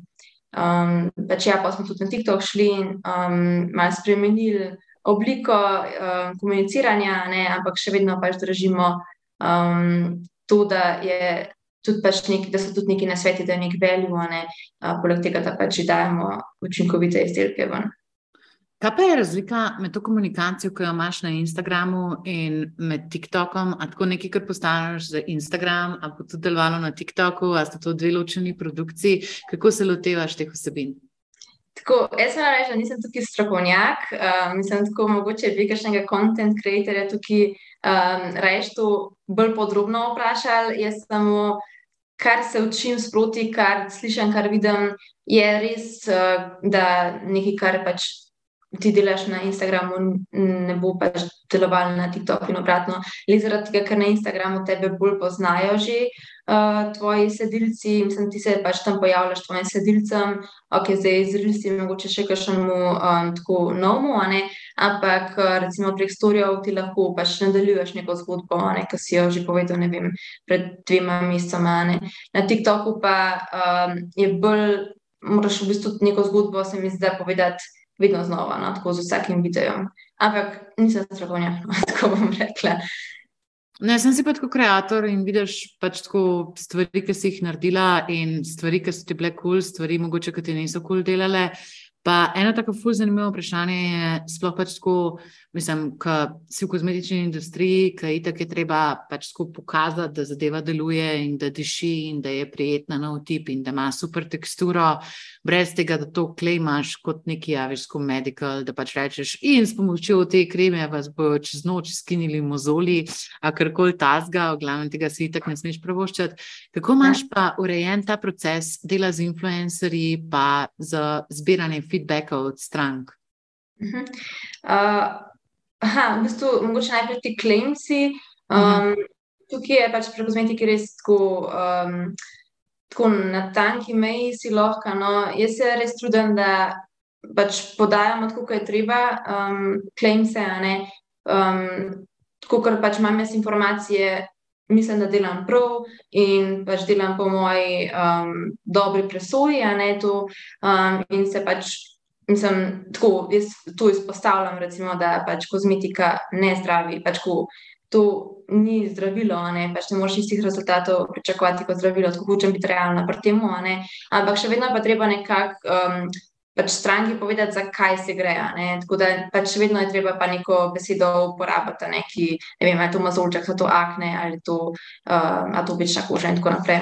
Um, pač ja, pa smo tudi na TikTok šli in um, malo spremenili obliko um, komuniciranja, ne, ampak še vedno pač držimo um, to, da, pač nek, da so tudi neki nasveti, da je nek value, ne, uh, poleg tega, da pač dajemo učinkovite izdelke ven. Kaj pa je razlika med to komunikacijo, ki jo imaš na Instagramu in med TikTokom? Ali tako nekaj, kar postaneš za Instagram, ali pa tudi delovalo na TikToku, ali sta to dve ločeni produkciji? Kako se lotevaš teh vsebin? Tako, jaz sem reči, da nisem tukaj strokovnjak, uh, mislim, da mogoče bi kakšnega content creatorja tukaj um, reči to bolj podrobno vprašali. Jaz samo, kar se učim sproti, kar slišim, kar vidim, je res, uh, da nekaj, kar pač ti delaš na Instagramu, ne bo pač deloval na TikToku in obratno. Le zaradi tega, ker na Instagramu tebe bolj poznajo že uh, tvoji sedilci, mislim, ti se pač tam pojavljaš tvojim sedilcem, ok, zdaj zrelci, mogoče še kakšnemu um, tako novemu, ampak recimo prek storijev ti lahko pač nadaljuješ neko zgodbo, ne, ki si jo že povedal, ne vem, pred dvema mesecema. Na TikToku pa um, je bolj, moraš v bistvu neko zgodbo, se mi zdi, povedati vedno znova, no, tako z vsakim videom. Ampak nisem strokovnjak, no, tako bom rekla. Ne, sem si pa kot ustvarjalec in vidiš pač tako stvari, ki si jih naredila, in stvari, ki so ti bile kul, cool, stvari, mogoče, ki ti niso kul cool delale. Pa eno tako fuz zanimivo vprašanje je, sploh pač tako, mislim, da si v kozmetični industriji, ki je tako treba pač tako pokazati, da zadeva deluje in da diši in da je prijetna na otip in da ima super teksturo, brez tega, da to klejmaš kot neki aviško medical, da pač rečeš in s pomočjo te kreme vas bo čez noč skinili mozoli, a karkoli tazga, v glavnem tega si tako ne smeš pravoščati. Kako imaš pa urejen ta proces dela z influencerji pa z zbiranjem feedbacka od strank? Uh -huh. uh, aha, v bistvu, mogoče najprej ti klemci. Um, uh -huh. Tukaj je pač pri kozmetiki res tako, um, tako na tanki meji, si lahko. No. Jaz se res trudim, da pač podajam, kako je treba, um, klemce. Um, tako, ker pač imam jaz informacije. Mislim, da delam prav in pač delam po moji um, dobri presoji, a ne to. Um, in se pač Mislim, tako, jaz to izpostavljam, recimo, da pač kozmetika ne zdravi. Pač, ko, to ni zdravilo, ne, pač ne moreš istih rezultatov pričakovati kot zdravilo, tako hočem biti realna pri tem. Ampak še vedno pa treba nekako um, pač stranki povedati, zakaj se gre. Tako da pač vedno je treba pa neko besedo uporabiti, neki, ne vem, ali je to mazolček, ali je to akne, ali je to um, atopična koža in tako naprej.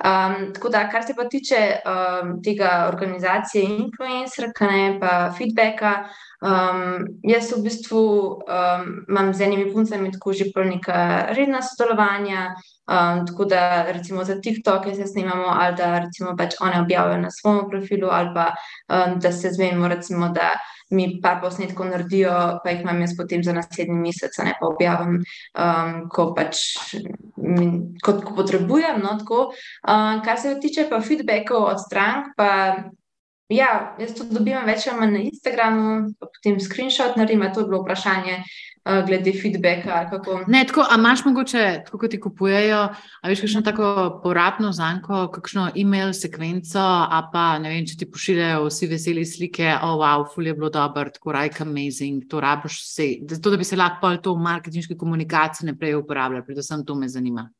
Um, tako da, kar se pa tiče um, tega organizacije influencerka, ne pa feedbacka. Um, jaz v bistvu um, imam z enimi puncami tako že pol neka redna sodelovanja, Um, tako da, recimo za TikTok, ki se snimamo, ali da recimo pač one objavijo na svojem profilu, ali pa um, da se zmenimo, recimo, da mi par posnetkov naredijo, pa jih imam jaz potem za naslednji mesec, ne pa objavim, um, ko pač kot ko potrebujem. No, um, kar se tiče pa feedbackov od strank, pa. Ja, jaz to dobivam več ali manj na Instagramu, potem screenshot naredim. To je bilo vprašanje, uh, glede feedbacka. Ne, tako, a imaš mogoče, tako kot ti kupujejo, a veš, kakšno tako porabno zanko, kakšno e-mail sekvenco, a pa ne vem, če ti pošiljajo vsi veseli slike, o, oh, wow, ful je bilo dobro, tako rajk amazing, to rabiš vse. Zato, da bi se lahko to v marketinški komunikaciji naprej uporabljal, predvsem to me zanima.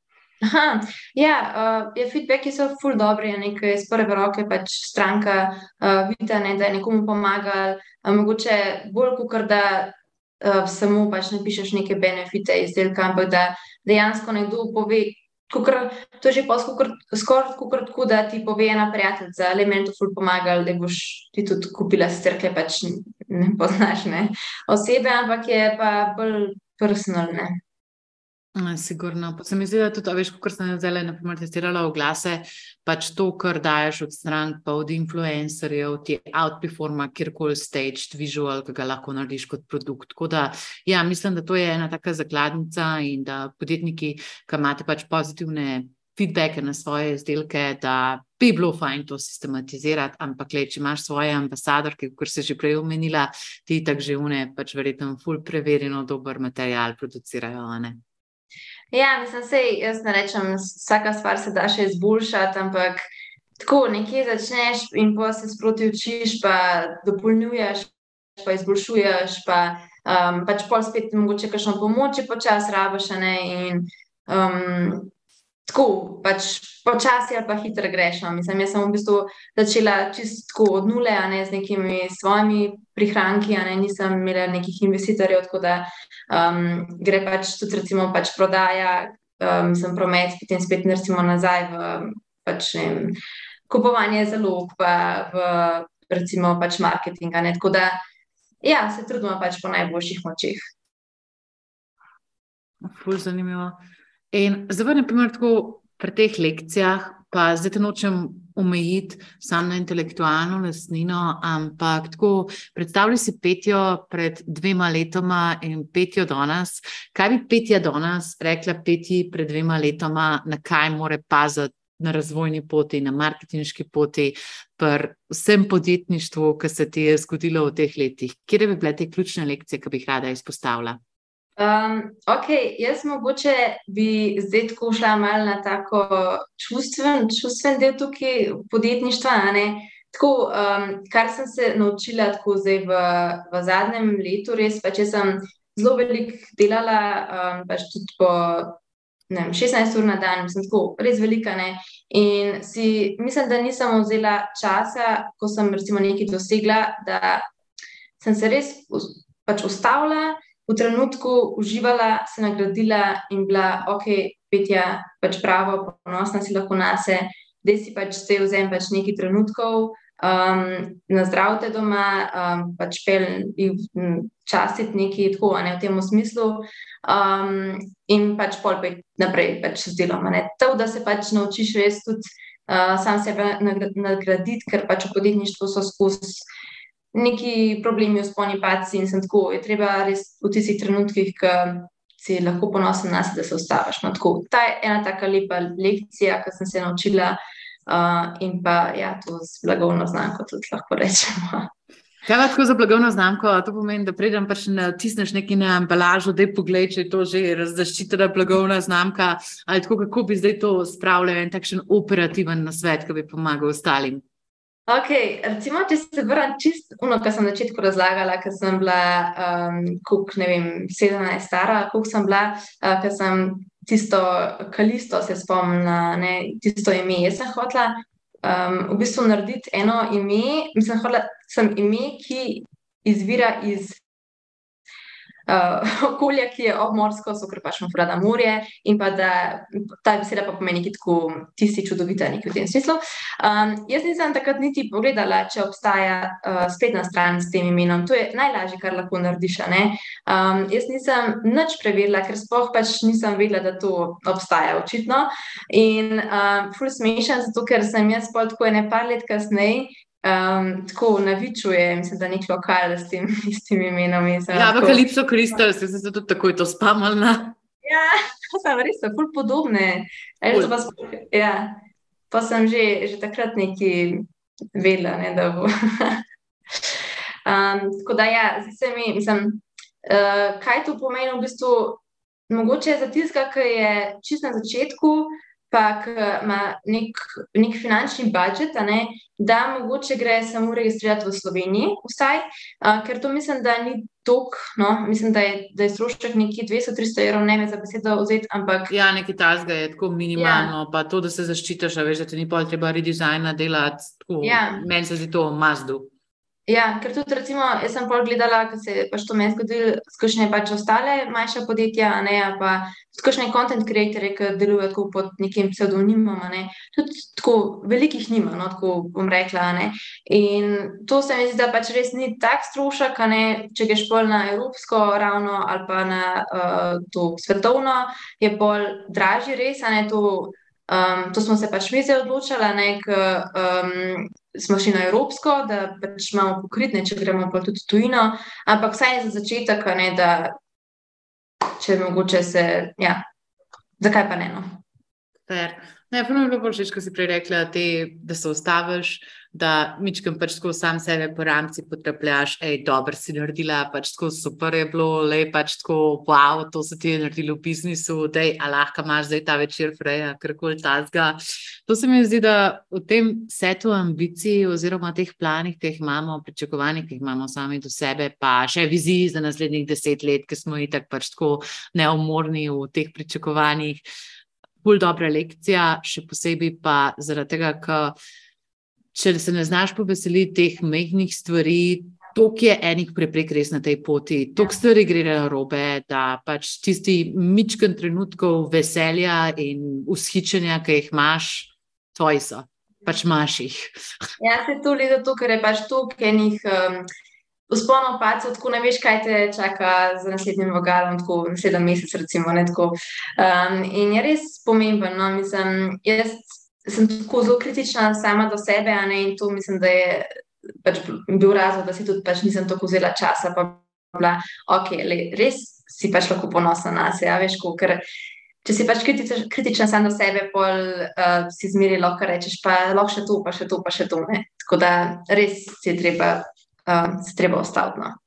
Aha, ja, uh, je feedbacki so ful dobri, nekaj iz prve roke pač stranka uh, vidi, ne, da je nekomu pomagal, uh, mogoče bolj kot da uh, samo pač ne pišeš neke benefite izdelka, ampak da dejansko nekdo pove, Kukr, to je že skoraj tako, da ti pove ena prijateljica, le meni to ful pomagal, da boš ti tudi kupila strke, pač ne poznaš ne, osebe, ampak je pa bolj personalne. Sigurno. Pa se mi zdi, da tudi, veš, kot sem zdaj naprimer, testirala oglase, pač to, kar daješ od strank, pa od influencerjev, ti outperforma kjerkoli stage, visual, ki ga lahko narediš kot produkt. Tako da, ja, mislim, da to je ena taka zakladnica in da podjetniki, ki imate pač pozitivne feedbacke na svoje izdelke, da bi bilo fajn to sistematizirati, ampak le, če imaš svoje ambasadorke, kot si že prej omenila, ti tako že une, pač verjetno ful preverjeno dober material producirajo, ne? Ja, mislim, da jaz ne rečem, vsaka stvar se da še izboljšati, ampak tako nekje začneš in pa se sproti učiš, pa dopolnjuješ, pa izboljšuješ, pa um, pač pol spet mogoče kakšno pomoč, počasi rabiš. In um, tako, pač počasi ali pa hitro greš. No. Mislim, jaz sem v bistvu začela čisto od nule, a ne z nekimi svojimi prihranki, a ne nisem imela nekih investitorjev, tako da um, gre pač tudi recimo pač prodaja, um, sem promet, potem spet naredimo nazaj v pač, vem, kupovanje zalog, pa v recimo pač marketing. Tako da ja, se trudimo pač po najboljših močeh. Ful, zanimivo. In zdaj, na primer, tako pri teh lekcijah, pa zdaj te nočem omejiti samo na intelektualno lastnino, ampak tako predstavljaj si petijo pred dvema letoma in petijo danes. Kaj bi petja danes rekla peti pred dvema letoma, na kaj more paziti? Na razvojni poti, na marketinški poti, pri vsem podjetništvu, ki se ti je zgodilo v teh letih. Kje bi bile te ključne lekcije, ki bi jih rada izpostavila? Um, ok, jaz mogoče bi zdaj tako šla malo na tako čustven, čustven del tukaj podjetništva. Tako, um, kar sem se naučila tako zdaj v, v zadnjem letu, res pa če sem zelo veliko delala, um, pač tudi po vem, 16 ur na dan, sem tako res velika. Ne? In si mislim, da nisem vzela časa, ko sem recimo nekaj dosegla, da sem se res pač ustavila v trenutku uživala, se nagradila in bila, ok, petja, pač pravo, ponosna si lahko na sebe, da si pač se vzem pač nekaj trenutkov. Um, na zdravte doma, um, pač pel in častiti nekaj tako, ne v tem smislu, um, in pač pol pet naprej, pač z delom. To, da se pač naučiš res tudi uh, sam sebe nagraditi, ker pač v podjetništvu so skozi neki problemi, usponi, paci in tako. Je treba res v tistih trenutkih, ki si lahko ponosen na sebe, da se ustaviš. No, Ta je ena taka lepa lekcija, ki sem se naučila, uh, in pa ja, to z blagovno znamko tudi lahko rečemo. Kaj tako za blagovno znamko? To pomeni, da pridem pač na tisneš nekaj na embalažo, da je pogled, če je to že razzaščitena blagovna znamka, ali tako, kako bi zdaj to spravljal en takšen operativen nasvet, ki bi pomagal ostalim. Okay, recimo, če se vrnem čisto, kar sem na začetku razlagala, ker sem bila, um, kuk, ne vem, 17 stara, kuk sem bila, uh, ker sem tisto kalisto se spomnila, ne, tisto ime. Jaz sem hotela um, v bistvu narediti eno ime, mislim, hotela sem ime, ki izvira iz uh, okolja, ki je obmorsko, so kar pač mora da morje in pa da ta beseda pa pomeni tako, ti si čudovita nekaj v tem smislu. Um, jaz nisem takrat niti pogledala, če obstaja uh, spletna stran s tem imenom. To je najlažje, kar lahko narediš. Um, jaz nisem nič preverila, ker spoh pač nisem vedela, da to obstaja očitno. In um, ful smešen, zato ker sem jaz pol tako ene par let kasneje um, tako navičuje, mislim, da nek lokal s tem istim imenom. Ja, v Kalipso Kristal se je tudi tako to spamalna. Ja, sem res, ful podobne. Ful. Pa, ja, pa sem že, že takrat neki vedela, ne, da bo. um, tako da, ja, zdaj se mi, mislim, uh, kaj to pomeni v bistvu. Mogoče za tiska, ki je čist na začetku, pa ima nek, nek finančni budžet, ne, da mogoče gre samo registrirati v Sloveniji, vsaj, uh, ker to mislim, da ni tok, no, mislim, da je, da je strošek nekje 200-300 evrov, ne me za besedo vzeti, ampak. Ja, nekaj tasga je tako minimalno, ja. pa to, da se zaščitiš, veš, da ti ni pa treba redizajna delati, tako, ja. meni se zdi to mazdu. Ja, ker tudi, recimo, jaz sem pol gledala, da se je pač to meni zgodilo, skušanje pač ostale manjše podjetja, ne, pa skušanje content creatorje, ki delujejo tako pod nekim pseudonimom, ne, tudi tako velikih nima, no, tako bom rekla, ne. In to se mi zdi, da pač res ni tak strošek, ne, če greš pol na evropsko ravno ali pa na uh, to svetovno, je pol dražji res, ne to. Um, to smo se pač mi zdaj odločili, ker um, smo šli na evropsko, da pač imamo pokritne, če gremo pa tudi tujino. Ampak vsaj za začetek, ne, da če mogoče se, ja, zakaj pa ne. No? Ne, pa mi je bilo všeč, ko si prej rekla, te, da se ustaviš da mičkam pač tako sam sebe po ramci potrapljaš, hej, dobro si naredila, pač tako super je bilo, le pač tako, wow, to se ti je naredilo v biznisu, da je, lahko imaš zdaj ta večer, freja, karkoli tazga. To se mi zdi, da v tem setu ambicij oziroma teh planih, ki jih imamo, pričakovanjih, ki jih imamo sami do sebe, pa še viziji za naslednjih deset let, ki smo itak pač tako neumorni v teh pričakovanjih. Bolj dobra lekcija, še posebej pa zaradi tega, ker če se ne znaš poveseliti teh mehkih stvari, toliko je enih preprek res na tej poti, toliko stvari gre na robe, da pač tisti mičken trenutkov veselja in ushičenja, ki jih imaš, tvoji so, pač imaš jih. Ja, se tudi zato, ker je pač toliko enih. Um... Vzponov pač, tako ne veš, kaj te čaka za naslednjim vogalom, tako sedem mesecev, recimo. Um, in je res pomemben. No? Mislim, jaz sem tako zelo kritična sama do sebe, ne, in to mislim, da je pač bil razlog, da si tudi pač nisem tako vzela časa. Pa bila, ok, le, res si pač lahko ponosna na sebe, ja, veš, ko, ker. Če si pač kritična, kritična samo do sebe, pol uh, si zmeri lahko rečeš, pa lahko še to, pa še to, pa še to. Ne. Tako da res si je treba, uh, si treba ostati. No.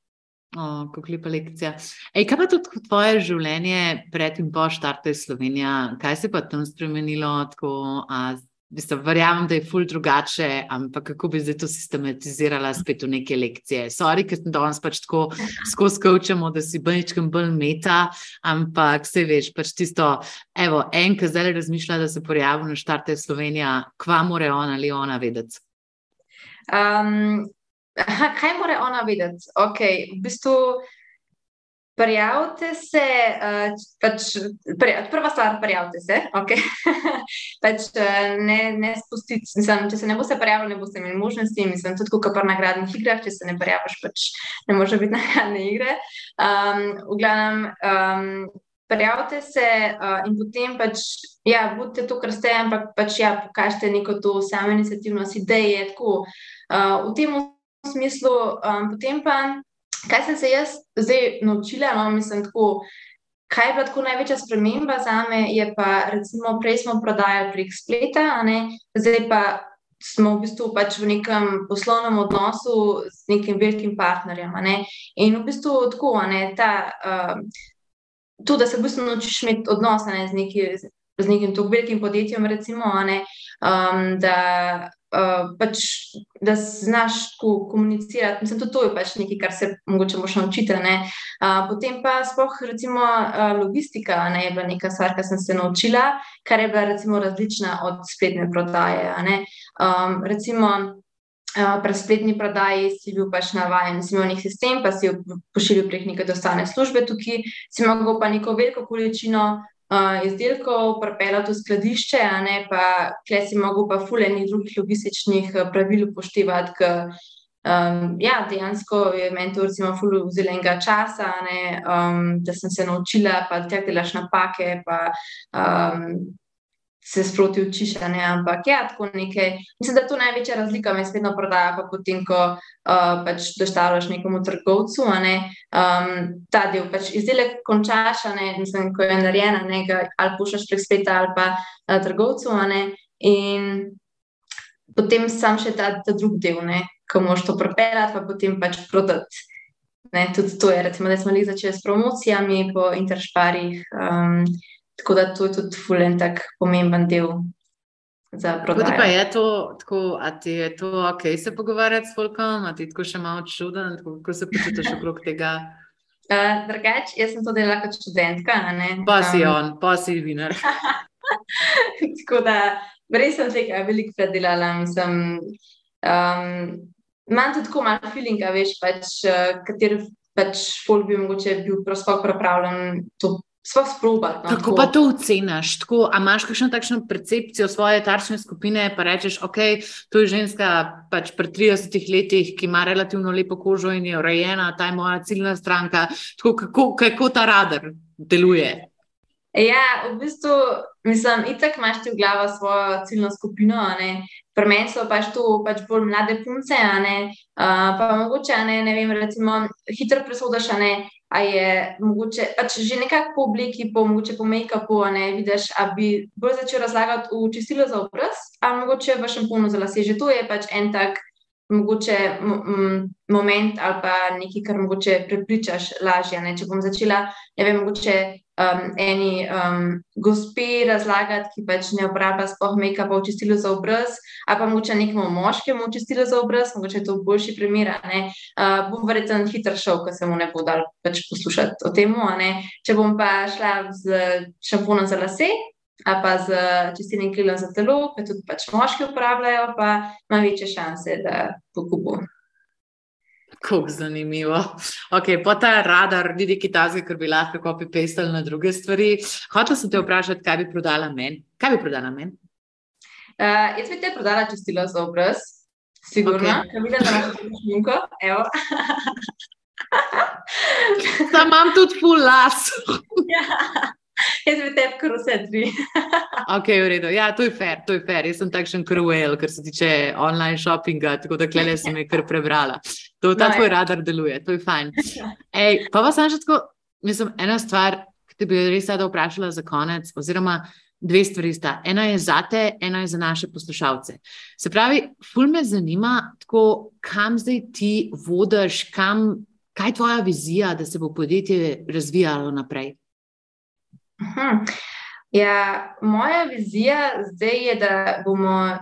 Kako lepa lekcija. Ej, kaj pa tudi tvoje življenje pred in po štartu iz Slovenije? Kaj se je pa tam spremenilo? Tako, a, Mislim, verjamem, da je ful drugače, ampak kako bi zdaj to sistematizirala spet v neke lekcije. Sorry, ker danes pač tako skozi kočemo, da si bolničkem bolj meta, ampak se veš, pač tisto, evo, en, ki zdaj razmišlja, da se pojavi na štarte Slovenija, kva more ona ali ona vedeti? Um, kaj more ona vedeti? Ok, v bistvu. Prijavite se, uh, pač, pri, prva stvar, prijavite se. Okay. pač, uh, ne, ne spustiti, mislim, če se ne boste prijavili, ne boste imeli možnosti. Mislim, tudi kot pri nagradnih igrah, če se ne prijaviš, pač ne može biti nagradne igre. Um, v glavnem, um, prijavite se uh, in potem pač, ja, budite to, kar ste, ampak pač, ja, pokažite neko to samo inicijativnost, ideje. Tako, uh, v tem smislu, um, potem pa kaj sem se jaz zdaj naučila, no, mislim, tako, kaj je bila tako največja sprememba za me, je pa, recimo, prej smo prodajali prek spleta, zdaj pa smo v bistvu pač v nekem poslovnem odnosu z nekim velikim partnerjem. Ne? In v bistvu tako, ne, ta, uh, to, da se v bistvu naučiš imeti odnos ne, z, neki, z nekim tako velikim podjetjem, recimo, ne, um, da uh, pač, da znaš komunicirati. Mislim, da to je pač nekaj, kar se mogoče moš naučiti. Uh, potem pa sploh, recimo, uh, logistika ne, je bila neka stvar, kar sem se naučila, kar je bila recimo različna od spletne prodaje. Um, recimo, Uh, pri spletni prodaji si bil pač navaden, si imel nek sistem, pa si pošiljal prek neke dostane službe, tukaj si imel pa neko veliko količino izdelkov, pripeljati v skladišče, a ne pa, kje si mogel pa fuleni drugih logističnih eh, pravil upoštevati. K, um, ja, dejansko je meni to recimo fulu zelenega časa, ne, um, da sem se naučila, pa te delaš napake, pa um, se sproti učiš, ne, ampak ja, tako nekaj. Mislim, da je to največja razlika med spletno prodajo, pa potem, ko uh, pač dostavljaš nekomu trgovcu, ne, um, ta del pač izdelek končaš, ne, mislim, ko je ga ali pušaš prek spleta ali pa uh, trgovcu, in potem sam še ta, ta drug del, ne, ko moš to propeljati, pa potem pač prodati. Ne, tudi to je, recimo, da smo jih začeli s promocijami po interšparih. Um, tako da to je tudi fulen tak pomemben del. Kako pa je to, tako, a ti je to ok, se pogovarjati s folkom, a ti tako še malo čuden, kako se počutiš okrog tega? Uh, drugač, jaz sem to delala kot študentka. Pa si um, on, pa si vinar. tako da, res sem tega veliko predelala. Mislim, um, Imam tudi tako malo feelinga, veš, pač, uh, kateri pač folk bi mogoče bil prosto pripravljen to sploh sprobati. No, Kako pa to oceniš? Tako, a imaš kakšno takšno percepcijo svoje tarčne skupine, pa rečeš, ok, to je ženska pač pri 30 letih, ki ima relativno lepo kožo in je urejena, ta je moja ciljna stranka. Tako, kako, kako ta radar deluje? Ja, v bistvu, mislim, itak imaš ti v glavi svojo ciljno skupino. Pri meni so pač to pač bolj mlade punce, uh, pa mogoče ne, ne vem, recimo, hitro presodaš, ne, a je mogoče pač že nekako po obliki, po, mogoče po make-upu, ne vidiš, a bi bolj začel razlagati v čistilo za obraz, a mogoče v šamponu za lase. Že to je pač en tak. Mogoče moment ali pa nekaj, kar mogoče prepričaš lažje. Ne? Če bom začela, ne vem, mogoče um, eni um, gospe razlagati, ki pač ne uporablja sploh make-upa v čistilu za obraz, ali pa moče nekemu moškemu v čistilu za obraz, mogoče je to boljši primer. Uh, bom verjetno hitro šel, ker se mu ne bo dal pač poslušati o tem. Če bom pa šla z šamponom za lase. A pa z čistilnim krilom za telo, ki tudi pač moški uporabljajo, pa ima večje šanse, da bo kupil. Kako zanimivo. Okay, po ta radar, vidi kitajske, ker bi lahko kopi pestal na druge stvari. Hotel sem te vprašati, kaj bi prodala meni. Kaj bi prodala meni? Uh, jaz bi te prodala čistilo za obraz, sigurno. Okay. Kaj vidim, da imaš tudi šminko? Evo. Sam imam tudi full las. ja. Jaz bi te kar vse tri. ok, v redu. Ja, to je fair, to je fair. Jaz sem takšen kruel, kar se tiče online shoppinga, tako da klele sem jih kar prebrala. To, ta no, tvoj ja. radar deluje, to je fajn. Ej, pa vas sem že tako, mislim, ena stvar, ki te bi res rada vprašala za konec, oziroma dve stvari sta. Ena je za te, ena je za naše poslušalce. Se pravi, ful me zanima, tako, kam zdaj ti vodiš, kam, kaj je tvoja vizija, da se bo podjetje razvijalo naprej? Aha. Ja, moja vizija zdaj je, da bomo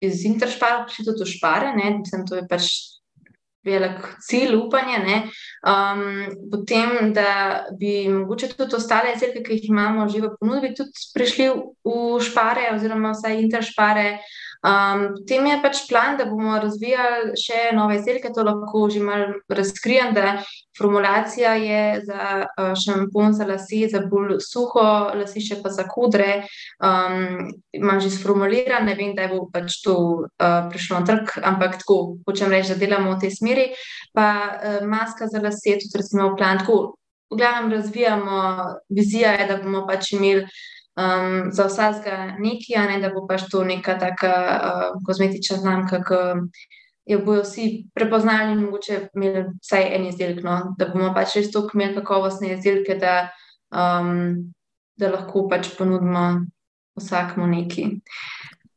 iz Interšpara prišli tudi v Špare. Mislim, to je pač velik cilj, upanje. Um, potem, da bi mogoče tudi ostale izdelke, ki jih imamo že v ponudbi, tudi prišli v Špare, oziroma vsaj Interšpare. Um, potem je pač plan, da bomo razvijali še nove izdelke, to lahko že malo razkrijem, da formulacija je za uh, šampon za lase, za bolj suho lasišče, pa za kodre. Um, imam že sformuliran, ne vem, da bo pač to uh, prišlo na trg, ampak tako hočem reči, da delamo v tej smeri. Pa uh, maska za lase, tudi recimo v plan. Tako, v glavnem razvijamo, vizija je, da bomo pač imeli um, za vsakega nekaj, ne, da bo pač to neka taka uh, kozmetična znamka, ki jo bojo vsi prepoznali in mogoče imeli vsaj en izdelek. No, da bomo pač res toliko imeli kakovostne izdelke, da, um, da lahko pač ponudimo vsakmu nekaj.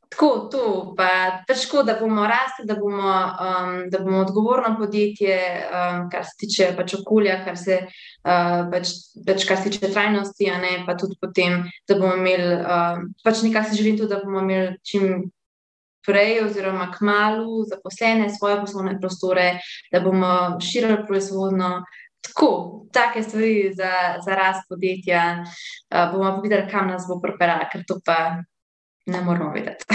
Tako, to pa težko, da bomo rasli, da bomo, um, da bomo odgovorno podjetje, um, kar se tiče pač okolja, kar se, uh, pač, pač, kar se tiče trajnosti, a ne pa tudi potem, da bomo imeli, um, pač nekaj si želim tudi, da bomo imeli čim prej oziroma k malu zaposlene svoje poslovne prostore, da bomo širili proizvodno. Tako, take stvari za, za rast podjetja, uh, bomo pa videli, kam nas bo pripeljalo, ker to pa ne moramo vedeti.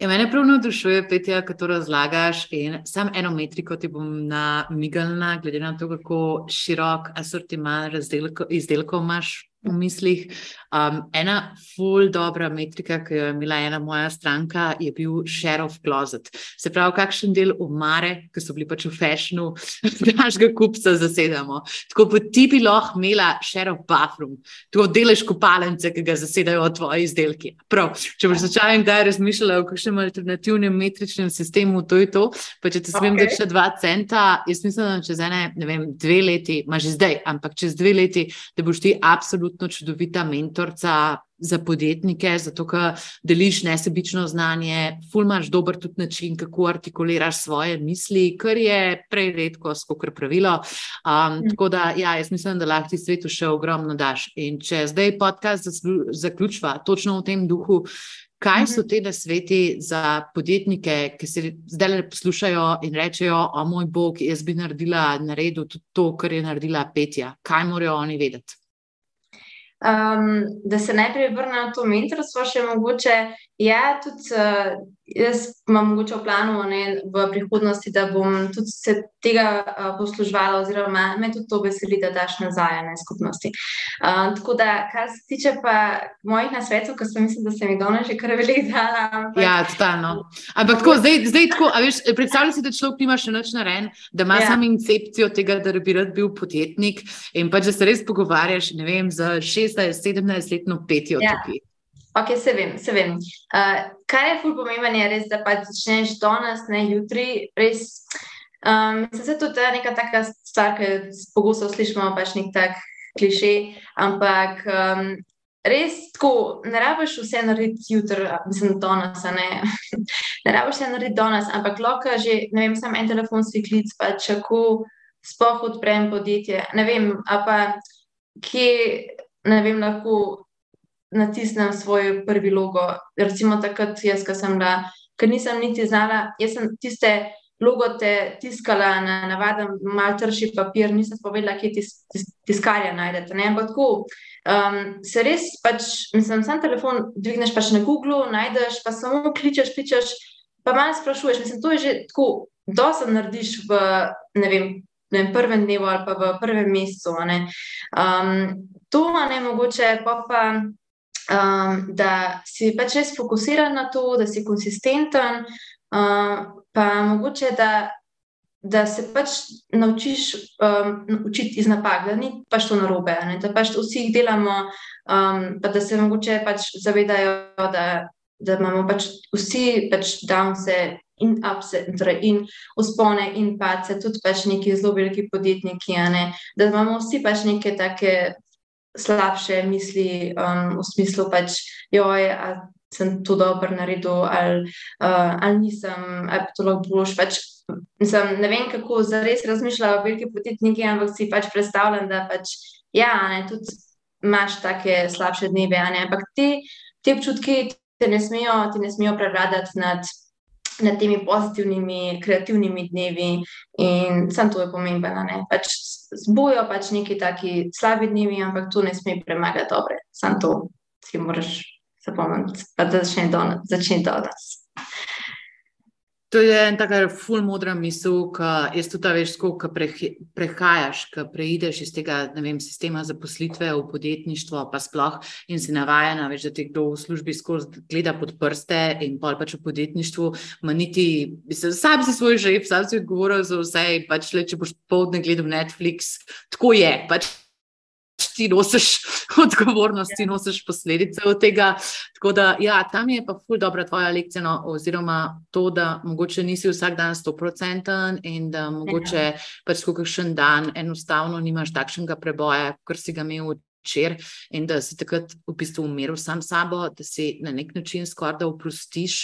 Ja, mene prav navdušuje, Petja, ko to razlagaš. Sam eno metriko ti bom namigalna, glede na to, kako širok asortiman izdelkov imaš v mislih. Um, ena full dobra metrika, ki jo je imela ena moja stranka, je bil share of closet. Se pravi, kakšen del omare, ki so bili pač v fashionu, našega kupca zasedamo. Tako pa ti bi lahko imela share of bathroom, tako delež kopalence, ki ga zasedajo tvoji izdelki. Prav, če boš začela in kdaj razmišljala o kakšnem alternativnem metričnem sistemu, to je to. Pa če ti smem okay. dati še dva centa, jaz mislim, da čez ene, ne vem, dve leti, ima že zdaj, ampak čez dve leti, da boš ti absolutno čudovita mentor mentorca za podjetnike, zato ker deliš nesebično znanje, fulmaš dober tudi način, kako artikuliraš svoje misli, kar je prej redko, skoro pravilo. Um, tako da, ja, jaz mislim, da lahko ti svetu še ogromno daš. In če zdaj podcast zaključva točno v tem duhu, kaj so te nasveti za podjetnike, ki se zdaj poslušajo in rečejo: O moj bog, jaz bi naredila na redu tudi to, kar je naredila Petja. Kaj morajo oni vedeti? Um, da se najprej vrnem na to mentorstvo, še mogoče. Ja, tudi uh, jaz imam mogoče v planu ne, v prihodnosti, da bom tudi se tega uh, poslužvala, oziroma me tudi to veseli, da daš nazaj na skupnosti. Uh, tako da, kar se tiče pa mojih nasvetov, ki sem mislim, da sem jih danes že kar veliko dala. Ampak, ja, totalno. Ampak tako, zdaj, zdaj tako, veš, predstavljaj si, da človek nima še nič narejen, da ima ja. samo incepcijo tega, da bi rad bil podjetnik in pač, da se res pogovarjaš, ne vem, za 16-17 letno petijo ja. tukaj. Ok, se vem, se vem. Uh, kar je ful pomemben, je res, da pa začneš danes, ne jutri. Res, um, se to je neka taka stvar, ki pogosto slišimo, pač nek tak kliše, ampak um, res tako, ne rabiš vse narediti jutri, mislim, danes, ne. ne rabiš vse narediti danes, ampak lahko že, ne vem, samo en telefonski klic, pač kako spoh odprem podjetje, ne vem, pa kje, ne vem, lahko natisnem svoj prvi logo. Recimo takrat, jaz, ki sem bila, ker nisem niti znala, jaz sem tiste logote tiskala na navaden, malo trši papir, nisem povedala, kje tis, tis, tiskarja najdete. Ne? Ampak tako, um, se res pač, mislim, sam telefon dvigneš pač na Google, najdeš, pa samo kličeš, kličeš, pa malo sprašuješ. Mislim, to je že tako, dosa narediš v, ne vem, Ne prvem dnevu ali pa v prvem mesecu. Um, to, ne mogoče, pa, pa um, da si pač res fokusiran na to, da si konsistenten, um, pa mogoče, da, da se pač naučiš um, učiti iz napak, da ni pač to narobe, ne? da pač vsi jih delamo, um, pa da se mogoče pač zavedajo, da, da imamo pač vsi pač downse. In upse, torej in uspone, in pace, tudi pač neki zelo veliki podjetniki, ne? da imamo vsi pač neke take slabše misli, um, v smislu, pač, joj, ali sem to dobro naredil, ali, uh, ali nisem, ali to lahko boš. Pač, mislim, ne vem, kako zares razmišljajo veliki podjetniki, ampak si pač predstavljam, da pač, ja, ne, tudi imaš take slabše dneve, ampak te, te občutki te ne smejo, te ne smejo prevladati nad nad temi pozitivnimi, kreativnimi dnevi in sam to je pomembno. Pač zbojo pač neki taki slabi dnevi, ampak to ne sme premagati dobre. Sam to si moraš zapomniti, pa da začne do nas. Začne do nas. To je en tak ful modra misel, ki jaz tudi veš, ko prehajaš, ko preideš iz tega vem, sistema zaposlitve v podjetništvo, pa sploh in si navajena, veš, da ti kdo v službi skozi gleda pod prste in pol pač v podjetništvu, maniti, sam si svoj žep, sam si odgovoril za vse, pač le, če boš povdne gledal Netflix, tako je, pač ti nosiš odgovornost, ti nosiš posledice od tega. Tako da, ja, tam je pa ful dobra tvoja lekcija, no, oziroma to, da mogoče nisi vsak dan 100% in da mogoče ja. pač kakšen dan enostavno nimaš takšnega preboja, kot si ga imel. Včer, in da si takrat v bistvu umiril sam sabo, da si na nek način skoraj da oprostiš,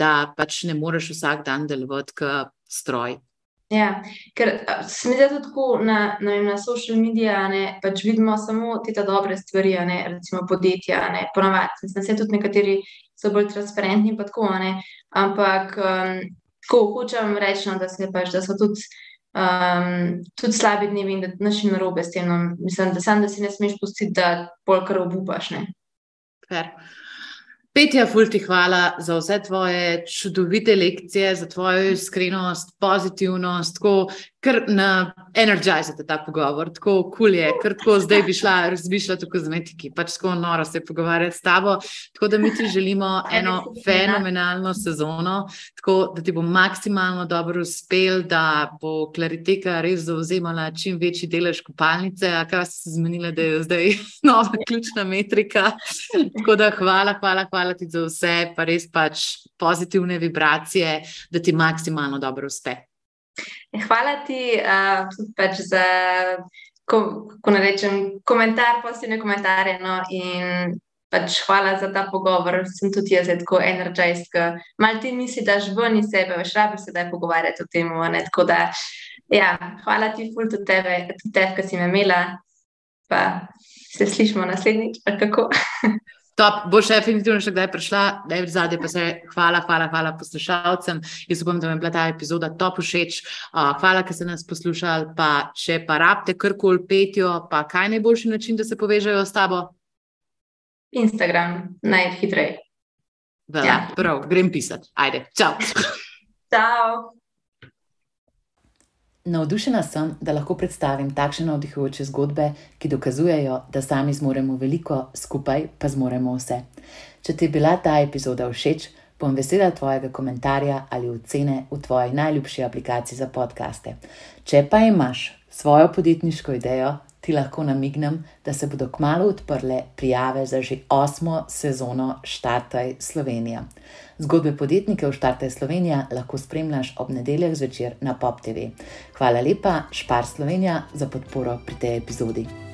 da pač ne moreš vsak dan delovati kot stroj, Ja, ker se mi zdi tako na, na, na social medijih, pač vidimo samo te dobre stvari, ne, recimo podjetja, ne, ponavadi. Mislim, da tudi nekateri so bolj transparentni, pa tako, ne, ampak um, tako hočem reči, no, da, pač, da so tudi, um, tudi slabi dnevi in da naši narobe s tem. No, mislim, da sam, da si ne smeš pustiti, da polkar obupaš. Fair. Petja, fulti hvala za vse tvoje čudovite lekcije, za tvojo iskrenost, pozitivnost, tako kar na energizate ta pogovor, tako kul je, ker tako zdaj bi šla razmišljati o kozmetiki, pač tako noro se pogovarjati s tabo. Tako da mi ti želimo eno fenomenalno sezono, tako da ti bo maksimalno dobro uspel, da bo klariteka res zauzemala čim večji delež kopalnice, a kaj si zmenila, da je zdaj nova ključna metrika. Tako da hvala, hvala, hvala ti za vse, pa res pač pozitivne vibracije, da ti maksimalno dobro uspe. Hvala ti uh, tudi pač za, ko, ko rečem, komentar, pozitivne komentarje. No, in pač hvala za ta pogovor. Sem tudi jaz tako energized, malo ti misli, da že ven iz sebe, veš, rabi se da pogovarjati o tem. Tako da, ja, hvala ti, ful, tudi tebe, tudi tebe, ki si me imela. Pa se slišimo naslednjič, kako. Top, bo še definitivno še kdaj prišla, da je zadnje, pa se hvala, hvala, hvala poslušalcem. Jaz upam, da vam je bila ta epizoda top všeč. Uh, hvala, ker ste nas poslušali. Pa če pa rabite karkoli petijo, pa kaj je najboljši način, da se povežejo s tabo? Instagram, najhitreje. Ja. Prav, grem pisati. Ajde, čau. čau. Navdušena sem, da lahko predstavim takšne navdihujoče zgodbe, ki dokazujejo, da sami zmoremo veliko, skupaj pa zmoremo vse. Če ti je bila ta epizoda všeč, bom vesela tvojega komentarja ali ocene v tvoji najljubši aplikaciji za podkaste. Če pa imaš svojo podjetniško idejo, ti lahko namignem, da se bodo kmalo odprle prijave za že osmo sezono Štartaj Slovenija. Zgodbe podjetnikov Štartaj Slovenija lahko spremljaš ob nedeljah zvečer na Pop TV. Hvala lepa, Špar Slovenija, za podporo pri tej epizodi.